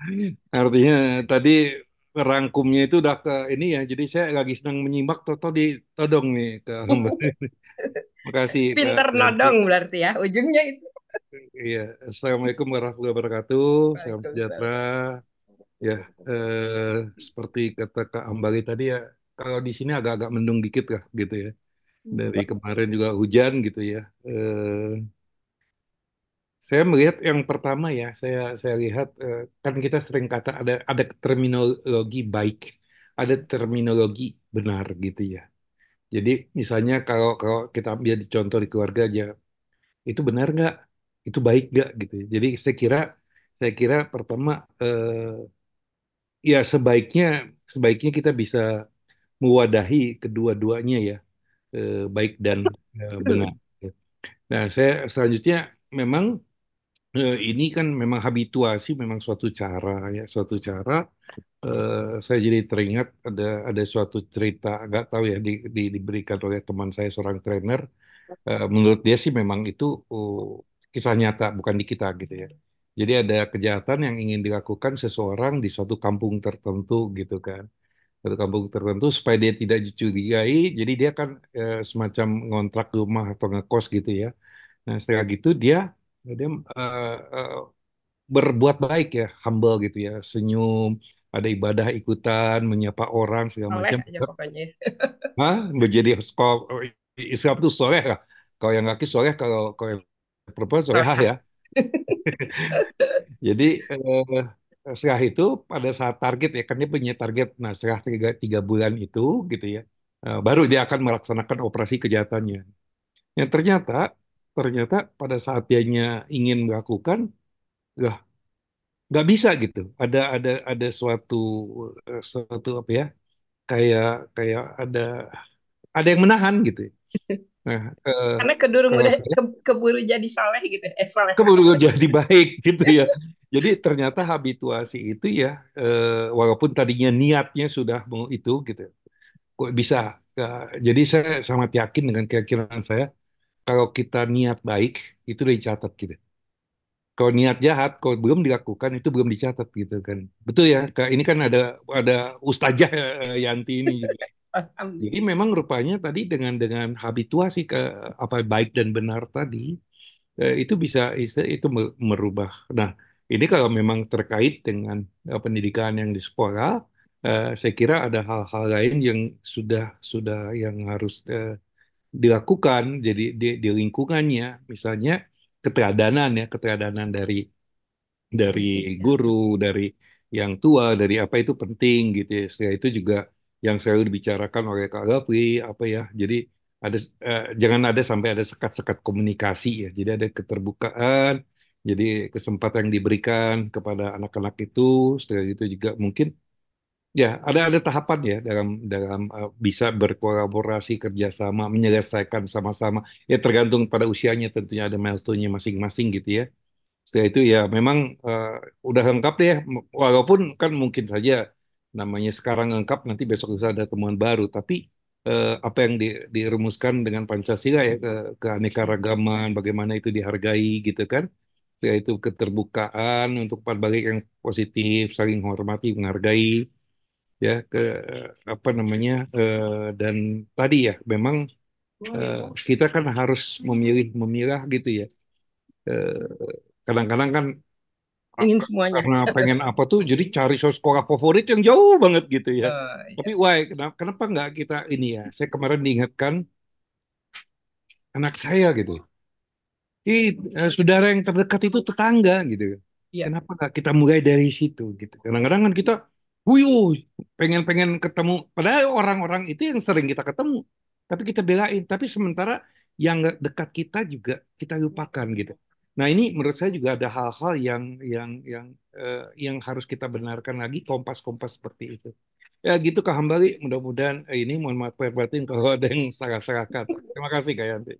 Artinya tadi rangkumnya itu udah ke ini ya. Jadi saya lagi senang menyimak Toto di todong nih ke Makasih. Pinter nodong berarti ya ujungnya itu. Iya. Assalamualaikum warahmatullahi wabarakatuh. Salam sejahtera. Ya, eh, seperti kata Kak Ambali tadi ya, kalau di sini agak-agak mendung dikit lah gitu ya dari kemarin juga hujan gitu ya. Eh, saya melihat yang pertama ya, saya saya lihat eh, kan kita sering kata ada ada terminologi baik, ada terminologi benar gitu ya. Jadi misalnya kalau kalau kita ambil contoh di keluarga aja, itu benar nggak? Itu baik nggak gitu. Jadi saya kira saya kira pertama eh, ya sebaiknya sebaiknya kita bisa mewadahi kedua-duanya ya eh, baik dan eh, benar. Nah, saya selanjutnya memang ini kan memang habituasi, memang suatu cara ya, suatu cara. Eh, saya jadi teringat ada ada suatu cerita, nggak tahu ya di, di, diberikan oleh teman saya seorang trainer. Eh, menurut dia sih memang itu oh, kisah nyata, bukan di kita gitu ya. Jadi ada kejahatan yang ingin dilakukan seseorang di suatu kampung tertentu gitu kan satu kampung tertentu supaya dia tidak dicurigai. Jadi dia kan eh, semacam ngontrak rumah atau ngekos gitu ya. Nah setelah gitu dia dia uh, uh, berbuat baik ya, humble gitu ya, senyum, ada ibadah ikutan, menyapa orang segala Soleh macam. aja pokoknya. Hah? Menjadi kalau Islam itu soleh lah. Kalau yang laki soleh, kalau kalau yang perempuan solehah ya. Jadi eh, setelah itu pada saat target ya kan dia punya target nah setelah tiga, tiga bulan itu gitu ya uh, baru dia akan melaksanakan operasi kejahatannya yang ternyata ternyata pada saat dia ingin melakukan lah nggak bisa gitu ada ada ada suatu uh, suatu apa ya kayak kayak ada ada yang menahan gitu Nah, uh, karena keduru udah ke, keburu jadi saleh gitu, eh saleh. Keburu jadi baik gitu ya. Jadi ternyata habituasi itu ya, uh, walaupun tadinya niatnya sudah mau itu gitu, kok bisa. Uh, jadi saya sangat yakin dengan keyakinan saya, kalau kita niat baik itu udah dicatat gitu. Kalau niat jahat, kalau belum dilakukan itu belum dicatat gitu kan. Betul ya, ini kan ada ada ustazah Yanti ini juga. Jadi memang rupanya tadi dengan dengan habituasi ke apa baik dan benar tadi eh, itu bisa itu merubah. Nah, ini kalau memang terkait dengan eh, pendidikan yang di sekolah, eh, saya kira ada hal-hal lain yang sudah sudah yang harus dilakukan. Jadi di, di lingkungannya, misalnya keteladanan ya, keteladanan dari dari guru, dari yang tua, dari apa itu penting gitu ya. Setelah itu juga yang selalu dibicarakan oleh Kak Gafri apa ya jadi ada eh, jangan ada sampai ada sekat-sekat komunikasi ya jadi ada keterbukaan jadi kesempatan yang diberikan kepada anak-anak itu setelah itu juga mungkin Ya, ada ada tahapan ya dalam dalam uh, bisa berkolaborasi kerjasama menyelesaikan sama-sama. Ya tergantung pada usianya tentunya ada milestone-nya masing-masing gitu ya. Setelah itu ya memang uh, udah lengkap deh. Walaupun kan mungkin saja namanya sekarang lengkap nanti besok bisa ada temuan baru. Tapi uh, apa yang di, dirumuskan dengan Pancasila ya ke keanekaragaman, bagaimana itu dihargai gitu kan. Setelah itu keterbukaan untuk balik yang positif, saling hormati, menghargai ya ke apa namanya uh, dan tadi ya memang uh, kita kan harus memilih memilah gitu ya. Kadang-kadang kan ingin semuanya. karena pengen apa tuh jadi cari sekolah favorit yang jauh banget gitu ya. Oh, iya. tapi why kenapa, kenapa nggak kita ini ya saya kemarin diingatkan anak saya gitu. Ih, eh, saudara yang terdekat itu tetangga gitu. Iya. kenapa nggak kita mulai dari situ? gitu. Kadang-kadang kan kita Wuyu, pengen-pengen ketemu. Padahal orang-orang itu yang sering kita ketemu. Tapi kita belain. Tapi sementara yang dekat kita juga kita lupakan gitu. Nah ini menurut saya juga ada hal-hal yang yang yang eh, yang harus kita benarkan lagi kompas-kompas seperti itu. Ya gitu Kak Hambali. Mudah-mudahan eh, ini mohon maaf batin kalau ada yang salah-salah kata. Terima kasih Kak Yanti.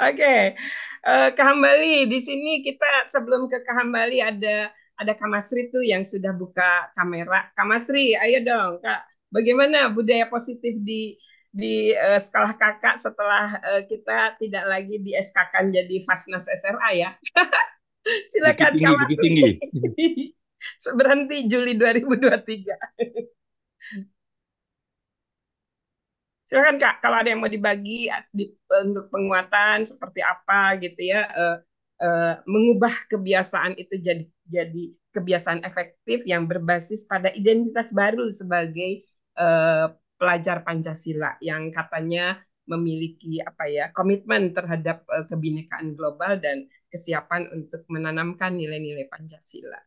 Oke, Eh, Kak Hambali, di sini kita sebelum ke Kak Hambali ada ada Kak Masri tuh yang sudah buka kamera. Kak Masri, ayo dong, Kak. Bagaimana budaya positif di di eh, sekolah Kakak setelah eh, kita tidak lagi di SK-kan jadi Fasnas SRA ya? Silakan tinggi, bukit Masri. tinggi. Berhenti Juli 2023. Silakan Kak, kalau ada yang mau dibagi di- untuk penguatan seperti apa gitu ya, eh, eh, mengubah kebiasaan itu jadi jadi kebiasaan efektif yang berbasis pada identitas baru sebagai eh, pelajar Pancasila yang katanya memiliki apa ya komitmen terhadap eh, kebinekaan global dan kesiapan untuk menanamkan nilai-nilai Pancasila.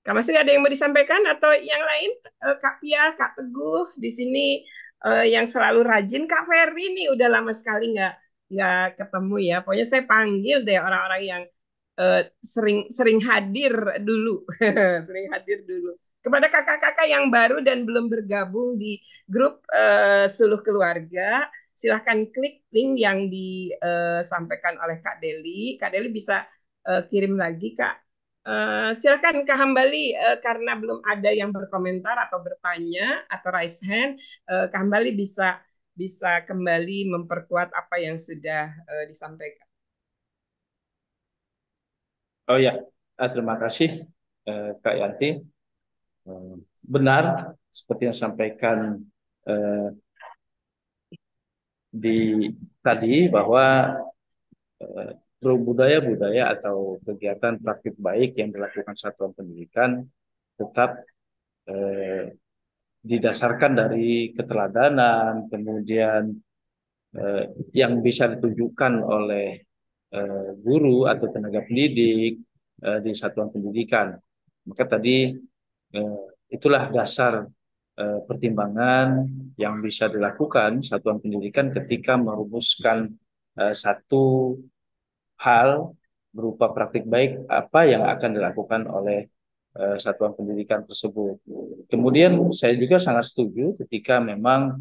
Kak Masri ada yang mau disampaikan atau yang lain? Eh, Kak Pia, Kak Teguh di sini eh, yang selalu rajin Kak Ferry nih udah lama sekali nggak nggak ketemu ya. Pokoknya saya panggil deh orang-orang yang eh, sering sering hadir dulu, sering hadir dulu. Kepada kakak-kakak yang baru dan belum bergabung di grup eh, Suluh Keluarga, silahkan klik link yang disampaikan oleh Kak Deli. Kak Deli bisa eh, kirim lagi Kak Eh, silakan Kak Hambali eh, karena belum ada yang berkomentar atau bertanya atau raise hand, eh, Kak Hambali bisa bisa kembali memperkuat apa yang sudah eh, disampaikan. Oh ya, eh, terima kasih eh, Kak Yanti. Eh, benar seperti yang sampaikan di tadi bahwa eh, budaya-budaya atau kegiatan praktik baik yang dilakukan satuan pendidikan tetap eh, didasarkan dari keteladanan, kemudian eh, yang bisa ditunjukkan oleh eh, guru atau tenaga pendidik eh, di satuan pendidikan. Maka tadi eh, itulah dasar pertimbangan yang bisa dilakukan satuan pendidikan ketika merumuskan satu hal berupa praktik baik apa yang akan dilakukan oleh satuan pendidikan tersebut. Kemudian saya juga sangat setuju ketika memang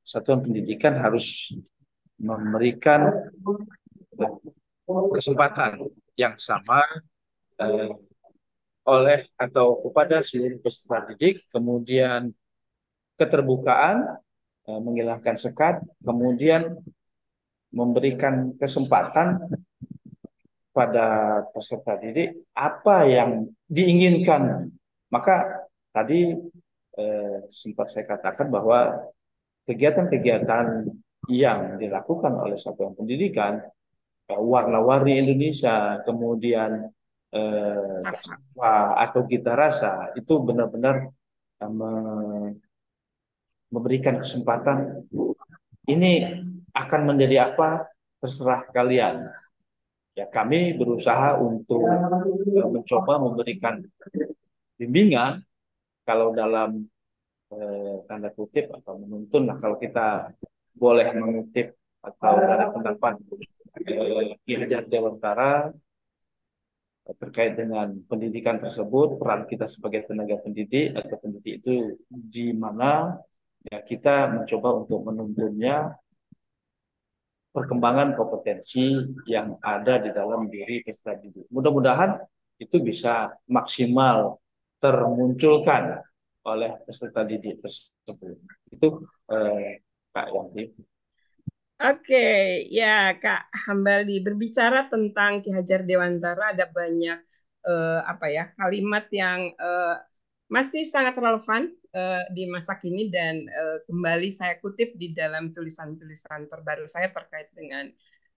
satuan pendidikan harus memberikan kesempatan yang sama uh, oleh atau kepada seluruh peserta didik, kemudian keterbukaan, uh, menghilangkan sekat, kemudian memberikan kesempatan pada peserta didik apa yang diinginkan. Maka tadi eh, sempat saya katakan bahwa kegiatan-kegiatan yang dilakukan oleh satuan pendidikan, eh, warna-warni Indonesia, kemudian eh, atau kita rasa itu benar-benar eh, memberikan kesempatan. Ini akan menjadi apa? Terserah kalian. Ya, kami berusaha untuk mencoba memberikan bimbingan kalau dalam eh, tanda kutip atau menuntun lah kalau kita boleh mengutip atau dari pendapat. eh, Ki Hajar Dewantara terkait dengan pendidikan tersebut, peran kita sebagai tenaga pendidik atau pendidik itu di mana ya kita mencoba untuk menuntunnya perkembangan kompetensi yang ada di dalam diri peserta didik. Mudah-mudahan itu bisa maksimal termunculkan oleh peserta didik tersebut. Itu eh, Kak Yanti. Oke, ya Kak Hambali berbicara tentang Ki Hajar Dewantara. Ada banyak uh, apa ya kalimat yang uh, masih sangat relevan uh, di masa kini dan uh, kembali saya kutip di dalam tulisan-tulisan terbaru saya terkait dengan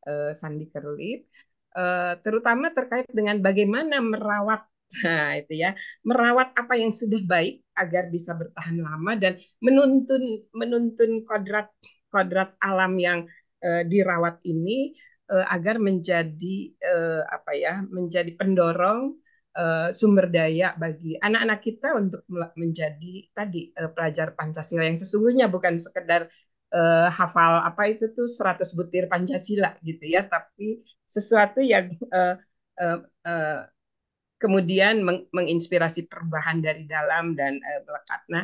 uh, Sandi Kerlip, uh, terutama terkait dengan bagaimana merawat Nah, itu ya, merawat apa yang sudah baik agar bisa bertahan lama dan menuntun menuntun kodrat kodrat alam yang uh, dirawat ini uh, agar menjadi uh, apa ya menjadi pendorong uh, sumber daya bagi anak-anak kita untuk menjadi tadi uh, pelajar Pancasila yang sesungguhnya bukan sekedar uh, hafal apa itu tuh 100 butir Pancasila gitu ya tapi sesuatu yang uh, uh, uh, kemudian meng menginspirasi perubahan dari dalam dan uh, melekat. Nah,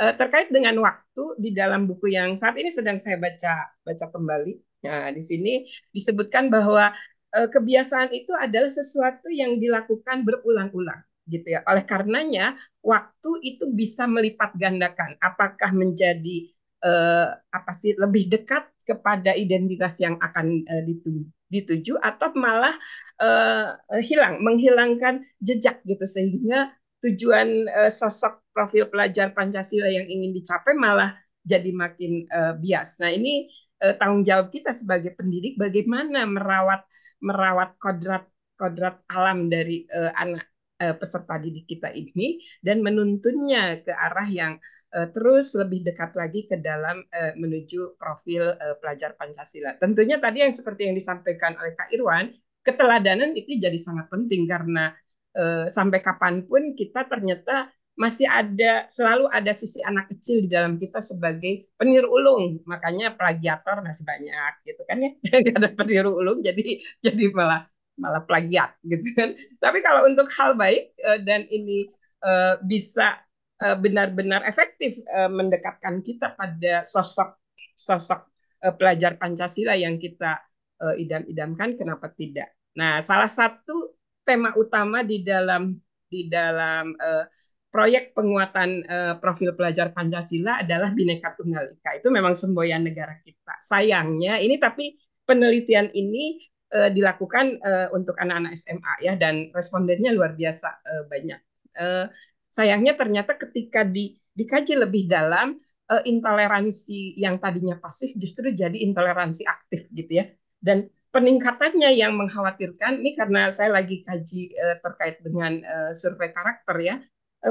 uh, terkait dengan waktu di dalam buku yang saat ini sedang saya baca baca kembali. Nah, di sini disebutkan bahwa uh, kebiasaan itu adalah sesuatu yang dilakukan berulang-ulang gitu ya. Oleh karenanya waktu itu bisa melipat gandakan apakah menjadi uh, apa sih lebih dekat kepada identitas yang akan uh, dituju dituju atau malah uh, hilang, menghilangkan jejak gitu sehingga tujuan uh, sosok profil pelajar Pancasila yang ingin dicapai malah jadi makin uh, bias. Nah ini uh, tanggung jawab kita sebagai pendidik bagaimana merawat merawat kodrat kodrat alam dari uh, anak uh, peserta didik kita ini dan menuntunnya ke arah yang uh, terus lebih dekat lagi ke dalam uh, menuju profil uh, pelajar Pancasila. Tentunya tadi yang seperti yang disampaikan oleh Kak Irwan, keteladanan itu jadi sangat penting karena uh, sampai kapan pun kita ternyata masih ada selalu ada sisi anak kecil di dalam kita sebagai peniru ulung. Makanya plagiator masih banyak gitu kan ya. Ada peniru ulung jadi jadi malah malah plagiat gitu kan. Tapi kalau untuk hal baik dan ini bisa Eh, benar-benar efektif mendekatkan kita pada sosok sosok pelajar Pancasila yang kita idam-idamkan kenapa tidak? Nah salah satu tema utama di dalam di dalam uh, proyek penguatan uh, profil pelajar Pancasila adalah Bhinneka Tunggal Ika. Itu memang semboyan negara kita. Sayangnya ini tapi penelitian ini uh, dilakukan uh, untuk anak-anak SMA ya dan respondennya luar biasa uh, banyak. Uh, sayangnya ternyata ketika di, dikaji lebih dalam uh, intoleransi yang tadinya pasif justru jadi intoleransi aktif gitu ya. Dan peningkatannya yang mengkhawatirkan ini karena saya lagi kaji uh, terkait dengan uh, survei karakter ya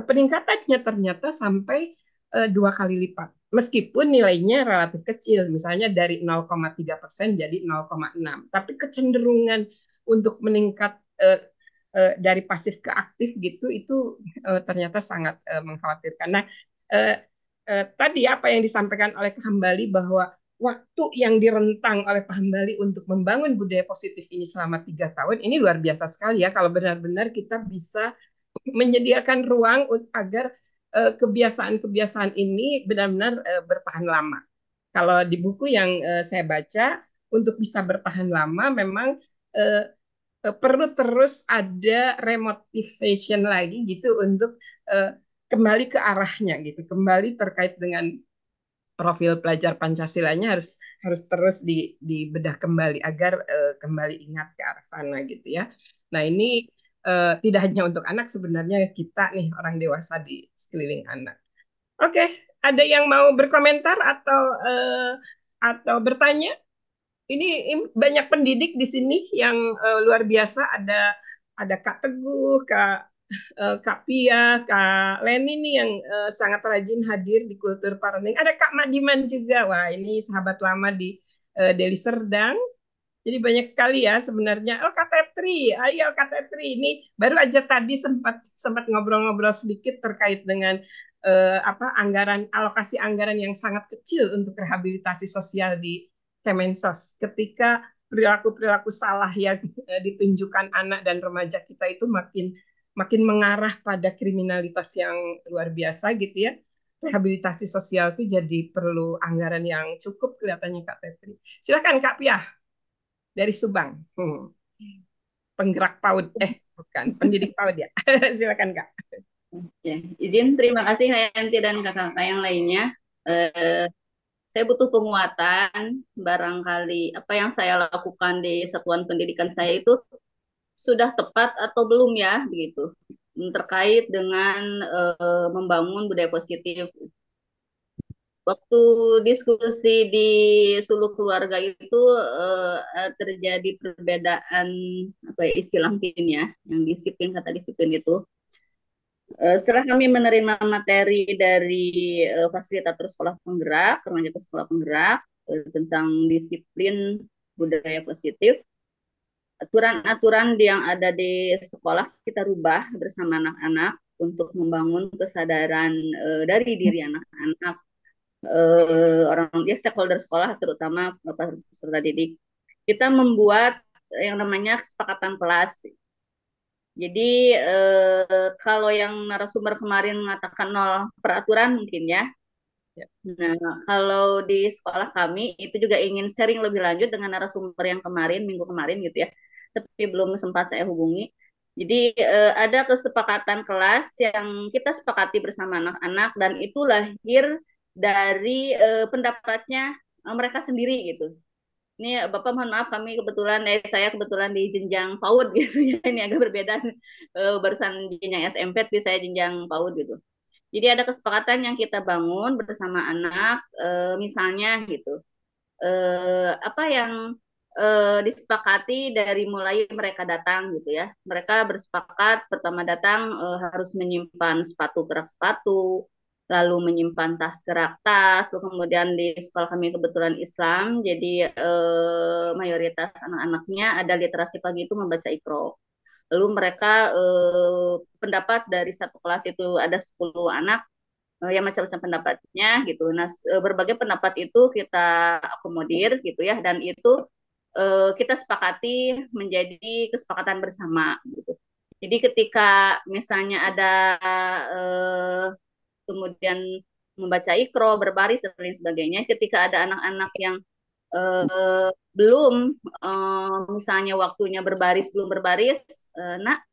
peningkatannya ternyata sampai uh, dua kali lipat. Meskipun nilainya relatif kecil misalnya dari 0,3 persen jadi 0,6 tapi kecenderungan untuk meningkat uh, dari pasif ke aktif gitu itu ternyata sangat mengkhawatirkan. Nah, tadi apa yang disampaikan oleh Kembali bahwa waktu yang direntang oleh Pak Hambali untuk membangun budaya positif ini selama tiga tahun ini luar biasa sekali ya. Kalau benar-benar kita bisa menyediakan ruang agar kebiasaan-kebiasaan ini benar-benar bertahan lama. Kalau di buku yang saya baca untuk bisa bertahan lama memang perlu terus ada remotivation lagi gitu untuk kembali ke arahnya gitu, kembali terkait dengan profil pelajar Pancasilanya harus harus terus di dibedah kembali agar uh, kembali ingat ke arah sana gitu ya. Nah ini uh, tidak hanya untuk anak sebenarnya kita nih orang dewasa di sekeliling anak. Oke, okay, ada yang mau berkomentar atau uh, atau bertanya? ini banyak pendidik di sini yang uh, luar biasa ada ada Kak Teguh, Kak uh, Kak Pia, Kak Leni nih yang uh, sangat rajin hadir di kultur parenting. Ada Kak Madiman juga. Wah, ini sahabat lama di uh, Deli Serdang. Jadi banyak sekali ya sebenarnya. Oh Kak Tetri, ayo Kak Tetri. Ini baru aja tadi sempat sempat ngobrol-ngobrol sedikit terkait dengan uh, apa anggaran alokasi anggaran yang sangat kecil untuk rehabilitasi sosial di Kemensos ketika perilaku-perilaku salah yang eh, ditunjukkan anak dan remaja kita itu makin makin mengarah pada kriminalitas yang luar biasa gitu ya. Rehabilitasi sosial itu jadi perlu anggaran yang cukup kelihatannya Kak Tetri. Silakan Kak Pia dari Subang. Hmm. Penggerak PAUD eh bukan pendidik PAUD ya. Silakan Kak. Ya, izin terima kasih Hayanti dan kakak-kakak yang lainnya. Eh, saya butuh penguatan barangkali apa yang saya lakukan di satuan pendidikan saya itu sudah tepat atau belum ya begitu terkait dengan uh, membangun budaya positif. Waktu diskusi di suluk keluarga itu uh, terjadi perbedaan apa ya, istilah mungkin ya, yang disiplin kata disiplin itu. Eh, setelah kami menerima materi dari uh, fasilitator sekolah penggerak, remaja sekolah penggerak uh, tentang disiplin budaya positif, aturan-aturan yang ada di sekolah kita rubah bersama anak-anak untuk membangun kesadaran uh, dari diri anak-anak, uh, orang ya stakeholder sekolah terutama peserta didik. Kita membuat yang namanya kesepakatan kelas jadi eh, kalau yang narasumber kemarin mengatakan nol peraturan mungkin ya. ya. Nah, kalau di sekolah kami itu juga ingin sharing lebih lanjut dengan narasumber yang kemarin, minggu kemarin gitu ya. Tapi belum sempat saya hubungi. Jadi eh, ada kesepakatan kelas yang kita sepakati bersama anak-anak dan itu lahir dari eh, pendapatnya eh, mereka sendiri gitu ini Bapak mohon maaf kami kebetulan eh saya kebetulan di jenjang PAUD gitu ya ini agak berbeda uh, barusan jenjang SMP tapi saya jenjang PAUD gitu. Jadi ada kesepakatan yang kita bangun bersama anak uh, misalnya gitu. Uh, apa yang uh, disepakati dari mulai mereka datang gitu ya. Mereka bersepakat pertama datang uh, harus menyimpan sepatu gerak sepatu, lalu menyimpan tas gerak tas, lalu kemudian di sekolah kami kebetulan Islam, jadi eh, mayoritas anak-anaknya ada literasi pagi itu membaca ikro. Lalu mereka eh, pendapat dari satu kelas itu ada 10 anak eh, yang macam-macam pendapatnya gitu. Nah, eh, berbagai pendapat itu kita akomodir gitu ya dan itu eh, kita sepakati menjadi kesepakatan bersama gitu. Jadi ketika misalnya ada eh, kemudian membaca ikro, berbaris dan lain sebagainya. Ketika ada anak-anak yang uh, belum uh, misalnya waktunya berbaris belum berbaris, uh, nak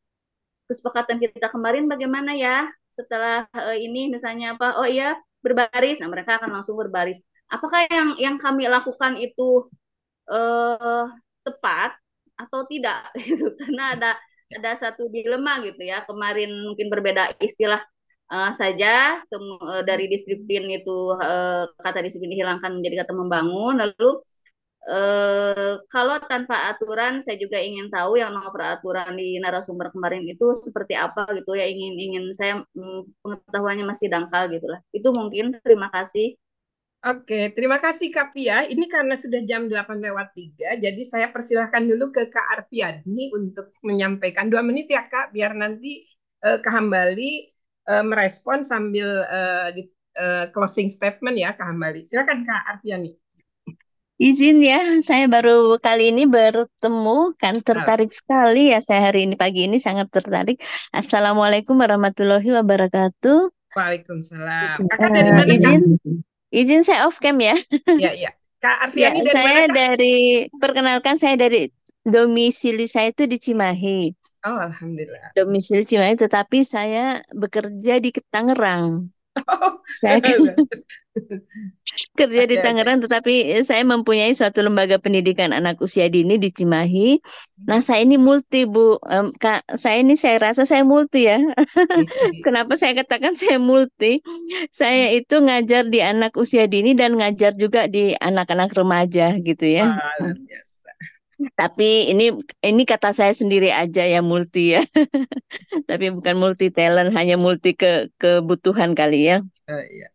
kesepakatan kita kemarin bagaimana ya setelah uh, ini misalnya apa? Oh iya berbaris, nah mereka akan langsung berbaris. Apakah yang yang kami lakukan itu uh, tepat atau tidak? Gitu. Karena ada ada satu dilema gitu ya. Kemarin mungkin berbeda istilah uh, saja uh, dari disiplin itu uh, kata disiplin dihilangkan menjadi kata membangun lalu uh, kalau tanpa aturan saya juga ingin tahu yang nomor peraturan di narasumber kemarin itu seperti apa gitu ya ingin ingin saya um, pengetahuannya masih dangkal gitulah itu mungkin terima kasih Oke, terima kasih Kak Pia. Ini karena sudah jam 8 lewat 3, jadi saya persilahkan dulu ke Kak Arfiadni untuk menyampaikan. Dua menit ya Kak, biar nanti uh, Kak Hambali uh, merespon sambil uh, di, uh, closing statement ya Kak Hambali. Silakan Kak Arfiani. Izin ya, saya baru kali ini bertemu kan tertarik sekali ya saya hari ini pagi ini sangat tertarik. Assalamualaikum warahmatullahi wabarakatuh. Waalaikumsalam. Kakak dari mana? Izin, izin saya off cam ya. Iya iya. Kak Arfiani ya, dari saya mana? dari perkenalkan saya dari domisili saya itu di Cimahi. Oh, alhamdulillah. Domisili Cimahi, tetapi saya bekerja di Tangerang. Oh, saya kerja di Tangerang, tetapi saya mempunyai suatu lembaga pendidikan anak usia dini di Cimahi. Nah, saya ini multi, Bu. Um, Kak, saya ini saya rasa saya multi ya. Kenapa saya katakan saya multi? Saya itu ngajar di anak usia dini dan ngajar juga di anak-anak remaja gitu ya. Yes. Tapi ini ini kata saya sendiri aja ya multi ya. Tapi bukan multi talent, hanya multi ke kebutuhan kali ya. Uh, iya.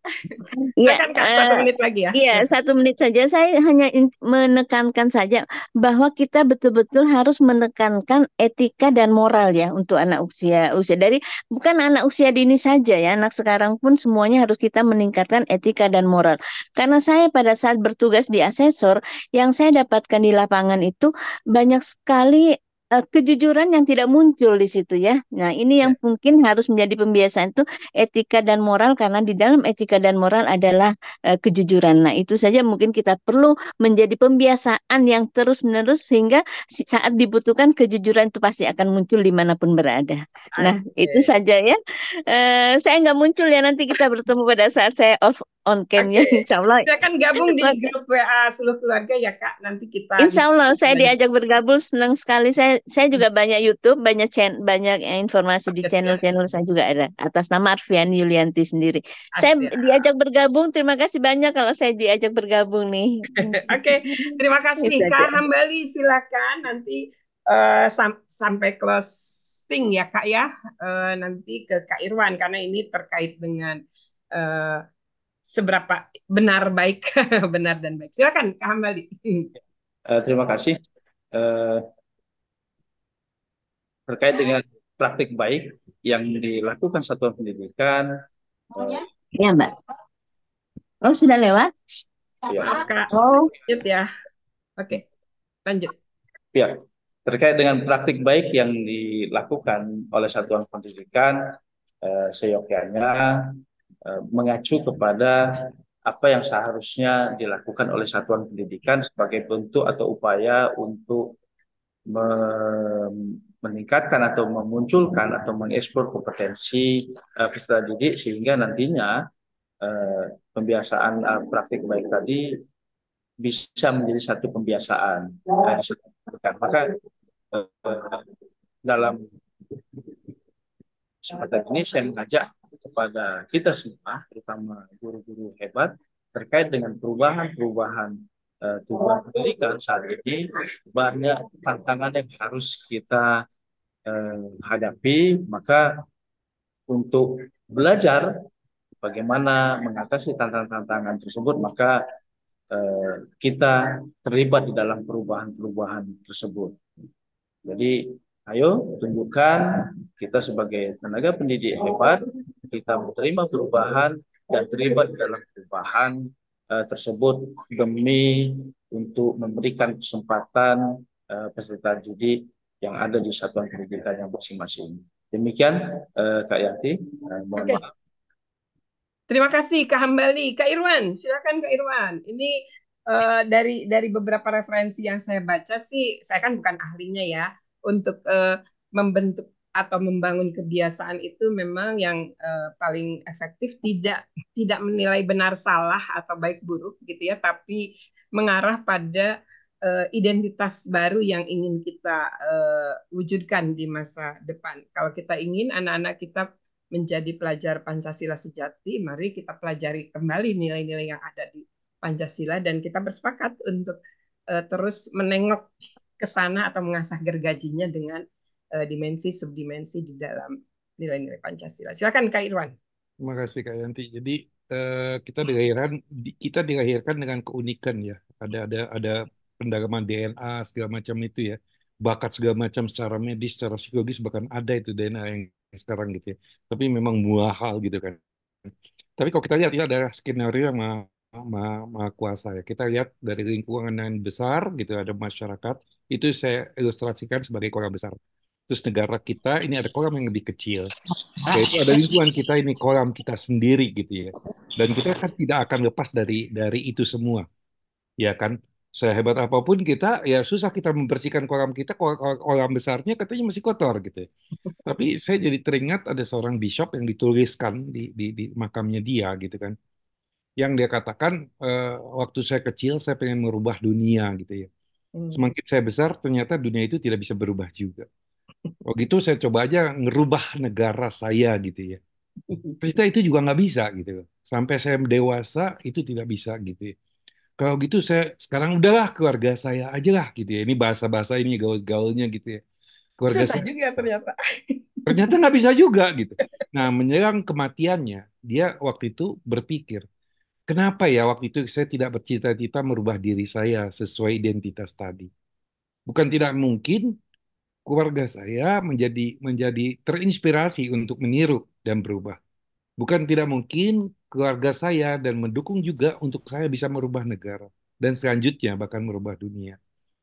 Iya, Silakan, Kak, satu eh, menit lagi ya. Iya, satu menit saja. Saya hanya menekankan saja bahwa kita betul-betul harus menekankan etika dan moral ya untuk anak usia usia dari bukan anak usia dini saja ya, anak sekarang pun semuanya harus kita meningkatkan etika dan moral. Karena saya pada saat bertugas di asesor, yang saya dapatkan di lapangan itu banyak sekali eh, kejujuran yang tidak muncul di situ ya. Nah, ini yang mungkin harus menjadi pembiasaan itu etika dan moral karena di dalam etika dan moral adalah eh, kejujuran. Nah, itu saja mungkin kita perlu menjadi pembiasaan yang terus-menerus sehingga saat dibutuhkan kejujuran itu pasti akan muncul di mana pun berada. Nah, itu Oke. saja ya. Eh, saya nggak muncul ya nanti kita bertemu pada saat saya off on cam ya, Oke. insya Allah. Silakan gabung di grup WA seluruh keluarga ya, Kak. Nanti kita Insya Allah saya diajak bergabung senang sekali. Saya saya juga banyak YouTube, banyak chan- banyak informasi di channel-channel saya juga ada atas nama Arfiani Yulianti sendiri. Saya diajak bergabung. Terima kasih banyak kalau saya diajak bergabung nih. Oke, terima kasih. Itu Kak aja. Hambali, silakan nanti eh, sam- sampai closing ya, Kak ya. Eh, nanti ke Kak Irwan karena ini terkait dengan eh, seberapa benar baik, benar dan baik. Silakan Kak Hambali. Eh, terima kasih. Eh, terkait dengan praktik baik yang dilakukan satuan pendidikan, eh, Ya, Mbak. Oh, sudah lewat? ya, Kak, Oh, lanjut ya. Oke, lanjut. ya, terkait dengan praktik baik yang dilakukan oleh satuan pendidikan, eh, seyogyanya mengacu kepada apa yang seharusnya dilakukan oleh satuan pendidikan sebagai bentuk atau upaya untuk me- meningkatkan atau memunculkan atau mengekspor kompetensi eh, peserta didik sehingga nantinya eh, pembiasaan eh, praktik baik tadi bisa menjadi satu pembiasaan eh, pendidikan. Maka eh, dalam kesempatan ini saya mengajak kepada kita semua, terutama guru-guru hebat, terkait dengan perubahan-perubahan eh, tujuan pendidikan saat ini banyak tantangan yang harus kita eh, hadapi. Maka untuk belajar bagaimana mengatasi tantangan-tantangan tersebut, maka eh, kita terlibat di dalam perubahan-perubahan tersebut. Jadi, ayo tunjukkan kita sebagai tenaga pendidik hebat, kita menerima perubahan dan terlibat dalam perubahan eh, tersebut demi untuk memberikan kesempatan eh, peserta didik yang ada di satuan pendidikan yang masing-masing. Demikian eh, Kak Yanti, Eh, mohon Oke. maaf. Terima kasih Kak Hambali. Kak Irwan, silakan Kak Irwan. Ini eh, dari dari beberapa referensi yang saya baca sih, saya kan bukan ahlinya ya, untuk eh, membentuk atau membangun kebiasaan itu memang yang eh, paling efektif tidak tidak menilai benar salah atau baik buruk gitu ya, tapi mengarah pada eh, identitas baru yang ingin kita eh, wujudkan di masa depan. Kalau kita ingin anak-anak kita menjadi pelajar Pancasila sejati, mari kita pelajari kembali nilai-nilai yang ada di Pancasila dan kita bersepakat untuk uh, terus menengok ke sana atau mengasah gergajinya dengan uh, dimensi subdimensi di dalam nilai-nilai Pancasila. Silakan Kak Irwan. Terima kasih Kak Yanti. Jadi eh, kita dilahirkan di- kita dilahirkan dengan keunikan ya. Ada ada ada pendalaman DNA segala macam itu ya. Bakat segala macam secara medis, secara psikologis bahkan ada itu DNA yang sekarang gitu ya. Tapi memang mahal gitu kan. Tapi kalau kita lihat ini ada skenario yang maha, maha, maha kuasa ya. Kita lihat dari lingkungan yang besar gitu ada masyarakat itu saya ilustrasikan sebagai kolam besar. Terus negara kita ini ada kolam yang lebih kecil. Yaitu ada lingkungan kita ini kolam kita sendiri gitu ya. Dan kita kan tidak akan lepas dari dari itu semua. Ya kan? Sehebat apa pun kita ya susah kita membersihkan kolam kita kolam, besarnya katanya masih kotor gitu. ya. Tapi saya jadi teringat ada seorang bishop yang dituliskan di, di, di makamnya dia gitu kan. Yang dia katakan eh, waktu saya kecil saya pengen merubah dunia gitu ya. Hmm. Semakin saya besar ternyata dunia itu tidak bisa berubah juga. Waktu itu saya coba aja ngerubah negara saya gitu ya. Ternyata itu juga nggak bisa gitu. Sampai saya dewasa itu tidak bisa gitu ya. kalau gitu saya sekarang udahlah keluarga saya aja lah gitu ya. Ini bahasa-bahasa ini gaul-gaulnya gitu ya. Keluarga Susah saya juga ternyata. ternyata nggak bisa juga gitu. Nah, menyerang kematiannya, dia waktu itu berpikir, kenapa ya waktu itu saya tidak bercita-cita merubah diri saya sesuai identitas tadi. Bukan tidak mungkin keluarga saya menjadi menjadi terinspirasi untuk meniru dan berubah. Bukan tidak mungkin keluarga saya dan mendukung juga untuk saya bisa merubah negara dan selanjutnya bahkan merubah dunia.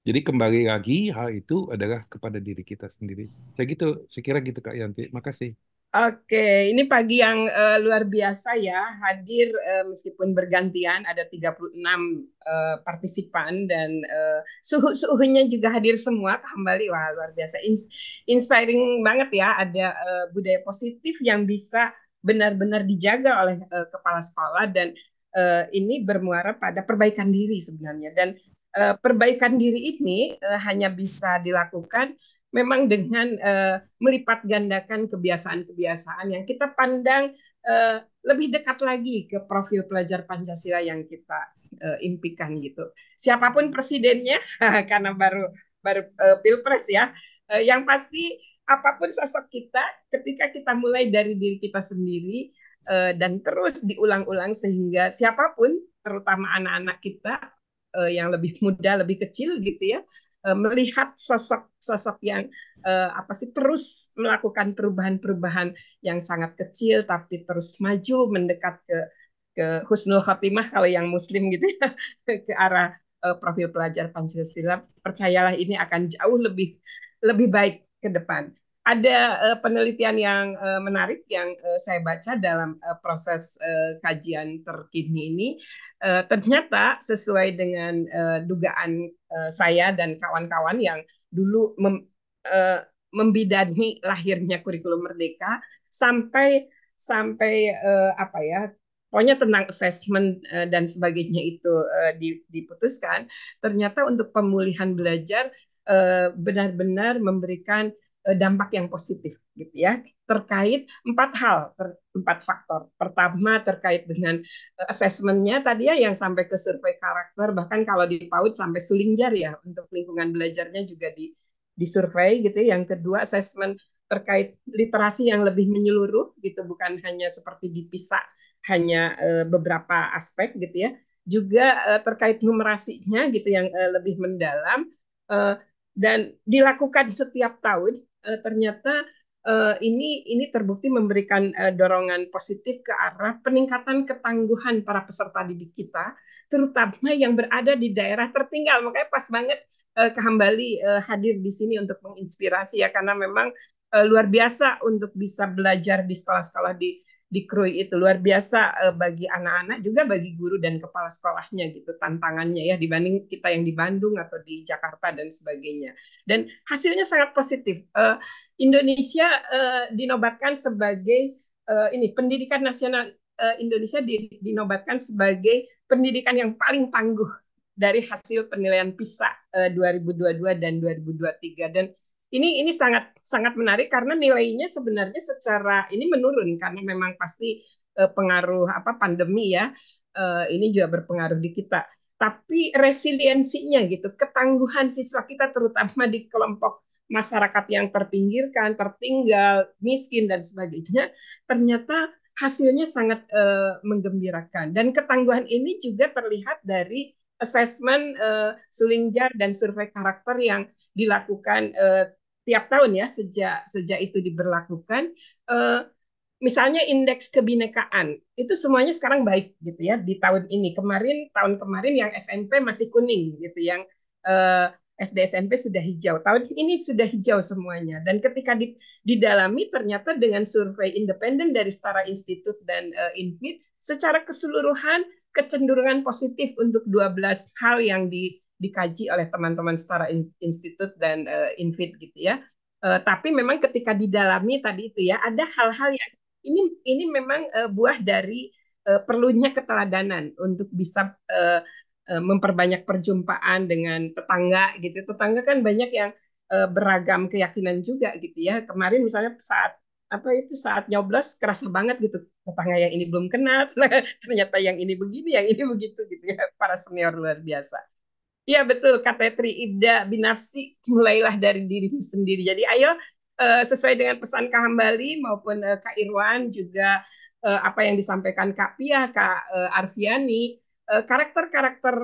Jadi kembali lagi hal itu adalah kepada diri kita sendiri. Saya gitu, saya kira gitu Kak Yanti. Makasih. Oke, ini pagi yang uh, luar biasa ya, hadir uh, meskipun bergantian ada 36 uh, partisipan dan uh, suhu-suhunya juga hadir semua kembali wah luar biasa Ins inspiring banget ya, ada uh, budaya positif yang bisa benar-benar dijaga oleh uh, kepala sekolah dan uh, ini bermuara pada perbaikan diri sebenarnya dan perbaikan diri ini hanya bisa dilakukan memang dengan uh, melipat gandakan kebiasaan-kebiasaan yang kita pandang uh, lebih dekat lagi ke profil pelajar Pancasila yang kita uh, impikan gitu. Siapa pun presidennya karena baru baru uh, pilpres ya, uh, yang pasti apa pun sosok kita, ketika kita mulai dari diri kita sendiri uh, dan terus diulang-ulang sehingga siapa pun, terutama anak-anak kita uh, yang lebih muda, lebih kecil gitu ya, melihat sosok-sosok yang uh, apa sih terus melakukan perubahan-perubahan yang sangat kecil tapi terus maju mendekat ke ke husnul khotimah kalau yang muslim gitu ya ke arah uh, profil pelajar Pancasila percayalah ini akan jauh lebih lebih baik ke depan. Ada uh, penelitian yang uh, menarik yang uh, saya baca dalam uh, proses uh, kajian terkini ini. Uh, ternyata sesuai dengan uh, dugaan uh, saya dan kawan-kawan yang dulu mem, uh, membidani lahirnya kurikulum merdeka sampai sampai uh, apa ya pokoknya tentang assessment uh, dan sebagainya itu uh, diputuskan ternyata untuk pemulihan belajar benar-benar uh, memberikan Eh, dampak yang positif gitu ya. Terkait empat hal empat faktor. Pertama terkait dengan uh, assessmentnya tadi ya yang sampai ke survei karakter bahkan kalau di PAUD sampai sulingjar ya untuk lingkungan belajarnya juga di survei gitu yang kedua assessment terkait literasi yang lebih menyeluruh gitu. Bukan hanya seperti dipisah hanya uh, beberapa aspek gitu ya. Juga terkait numerasinya gitu yang lebih mendalam dan dilakukan setiap tahun uh, ternyata uh, ini ini terbukti memberikan uh, dorongan positif ke arah peningkatan ketangguhan para peserta didik kita, terutama yang berada di daerah tertinggal. Makanya pas banget uh, Kehambali uh, hadir di sini untuk menginspirasi ya, karena memang uh, luar biasa untuk bisa belajar di sekolah-sekolah di di Krui itu. Luar biasa uh, bagi anak-anak juga bagi guru dan kepala sekolahnya gitu tantangannya ya dibanding kita yang di Bandung atau di Jakarta dan sebagainya. Dan hasilnya sangat positif. Uh, Indonesia uh, dinobatkan sebagai uh, ini pendidikan nasional uh, Indonesia di, dinobatkan sebagai pendidikan yang paling tangguh dari hasil penilaian PISA uh, 2022 dan 2023 dan ini ini sangat sangat menarik karena nilainya sebenarnya secara ini menurun karena memang pasti uh, pengaruh apa pandemi ya uh, ini juga berpengaruh di kita. Tapi resiliensinya gitu ketangguhan siswa kita terutama di kelompok masyarakat yang terpinggirkan tertinggal miskin dan sebagainya ternyata hasilnya sangat uh, menggembirakan. Dan ketangguhan ini juga terlihat dari assessment uh, Sulingjar dan survei karakter yang dilakukan uh, tiap tahun ya sejak sejak itu diberlakukan. Uh, misalnya indeks kebinekaan itu semuanya sekarang baik gitu ya di tahun ini. Kemarin tahun kemarin yang SMP masih kuning gitu yang uh, eh, SD SMP sudah hijau. Tahun ini sudah hijau semuanya. Dan ketika di, didalami ternyata dengan survei independen dari Setara Institute dan uh, secara keseluruhan kecenderungan positif untuk 12 hal yang di dikaji oleh teman-teman setara institut dan uh, Infit gitu ya. Uh, tapi memang ketika didalami tadi itu ya ada hal-hal yang ini ini memang uh, buah dari uh, perlunya keteladanan untuk bisa uh, uh, memperbanyak perjumpaan dengan tetangga gitu. Tetangga kan banyak yang uh, beragam keyakinan juga gitu ya. Kemarin misalnya saat apa itu saat nyoblos kerasa banget gitu. Tetangga yang ini belum kenal ternyata yang ini begini yang ini begitu gitu ya. Para senior luar biasa. Iya betul kata Tri Ibda Binafsi mulailah dari dirimu sendiri. Jadi ayo uh, sesuai dengan pesan Kak Hambali maupun uh, Kak Irwan juga uh, apa yang disampaikan Kak Pia Kak Arfiani karakter-karakter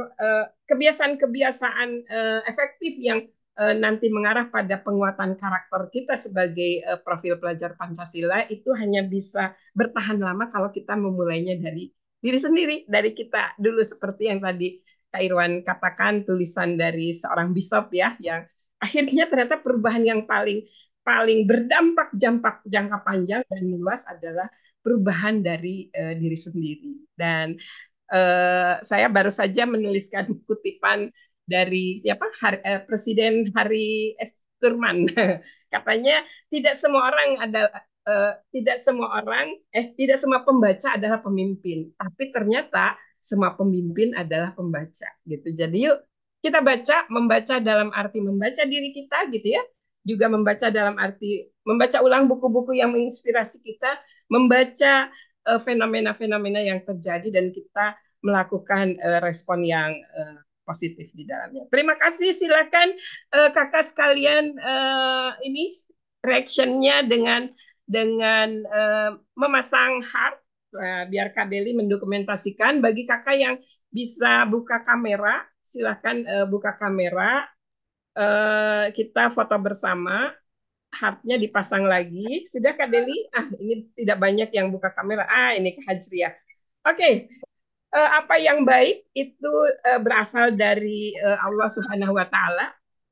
kebiasaan-kebiasaan efektif yang uh, nanti mengarah pada penguatan karakter kita sebagai uh, profil pelajar Pancasila itu hanya bisa bertahan lama kalau kita memulainya dari diri sendiri, dari kita. Dulu seperti yang tadi Kak Irwan katakan tulisan dari seorang bishop ya yang akhirnya ternyata perubahan yang paling paling berdampak jangka jangka panjang dan luas adalah perubahan dari uh, diri sendiri. Dan uh, saya baru saja menuliskan kutipan dari siapa Har, uh, Presiden Hari S. Turman katanya tidak semua orang ada uh, tidak semua orang eh tidak semua pembaca adalah pemimpin tapi ternyata semua pemimpin adalah pembaca gitu. Jadi yuk kita baca, membaca dalam arti membaca diri kita gitu ya, juga membaca dalam arti membaca ulang buku-buku yang menginspirasi kita, membaca eh, fenomena-fenomena uh, yang terjadi dan kita melakukan uh, respon yang uh, positif di dalamnya. Terima kasih, silakan uh, kakak sekalian uh, ini reactionnya dengan dengan uh, memasang heart uh, biar Kak Deli mendokumentasikan. Bagi kakak yang bisa buka kamera, silahkan uh, buka kamera. Uh, kita foto bersama, heartnya dipasang lagi. Sudah Kak Deli? Ah, ini tidak banyak yang buka kamera. Ah, ini Kak Hajriah. Oke, okay. Uh, apa yang baik itu uh, berasal dari uh, Allah Subhanahu Wa Taala.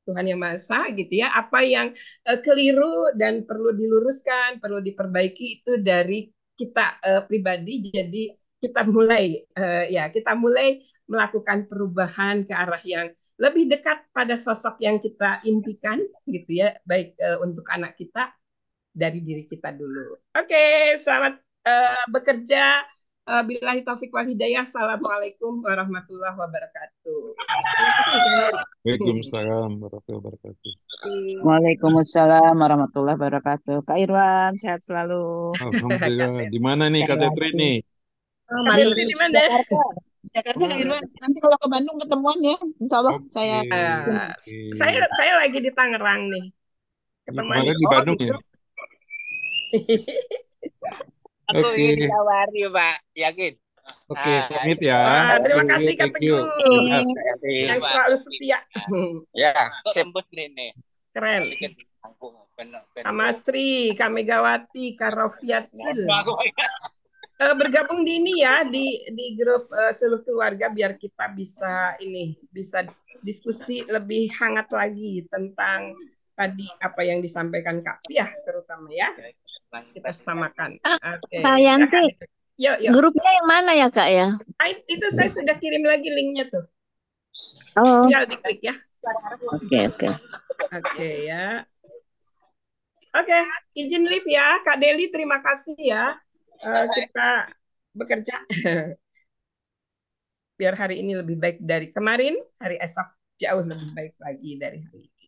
Tuhan yang Maha Esa gitu ya. Apa yang keliru dan perlu diluruskan, perlu diperbaiki itu dari kita pribadi jadi kita mulai ya kita mulai melakukan perubahan ke arah yang lebih dekat pada sosok yang kita impikan gitu ya baik untuk anak kita dari diri kita dulu. Oke, selamat bekerja. Uh, Billahi taufik wal hidayah. Assalamualaikum warahmatullahi wabarakatuh. Waalaikumsalam warahmatullahi wabarakatuh. Waalaikumsalam warahmatullahi wabarakatuh. Kak Irwan, sehat selalu. Alhamdulillah. Di mana nih Kak Tetri nih? Oh, di mana? Jakarta. Kak Irwan. Nanti kalau ke Bandung ketemuan ya. Insya Allah okay. saya uh, saya saya lagi di Tangerang nih. Ketemuan di Bandung oh, ya. Aku okay. ingin ditawari, Pak. Yakin? Oke, okay, nah, pamit ya. Ah, terima kasih Kak Teguh. Yang selalu setia. Ya, sembut ini. Keren. Kak Masri, Kak Megawati, Kak Rofiatil. Uh, bergabung di ini ya di di grup uh, seluruh keluarga biar kita bisa ini bisa diskusi lebih hangat lagi tentang tadi apa yang disampaikan Kak Piah terutama ya kita samakan. Ah, Oke. Kak Yanti, yuk, yuk. grupnya yang mana ya kak ya? Ah, itu saya sudah kirim lagi linknya tuh. Oh. Tinggal diklik ya. Oke oke. Oke ya. Oke, izin live ya, Kak Deli. Terima kasih ya. Uh, kita bekerja. Biar hari ini lebih baik dari kemarin, hari esok jauh lebih baik lagi dari hari ini.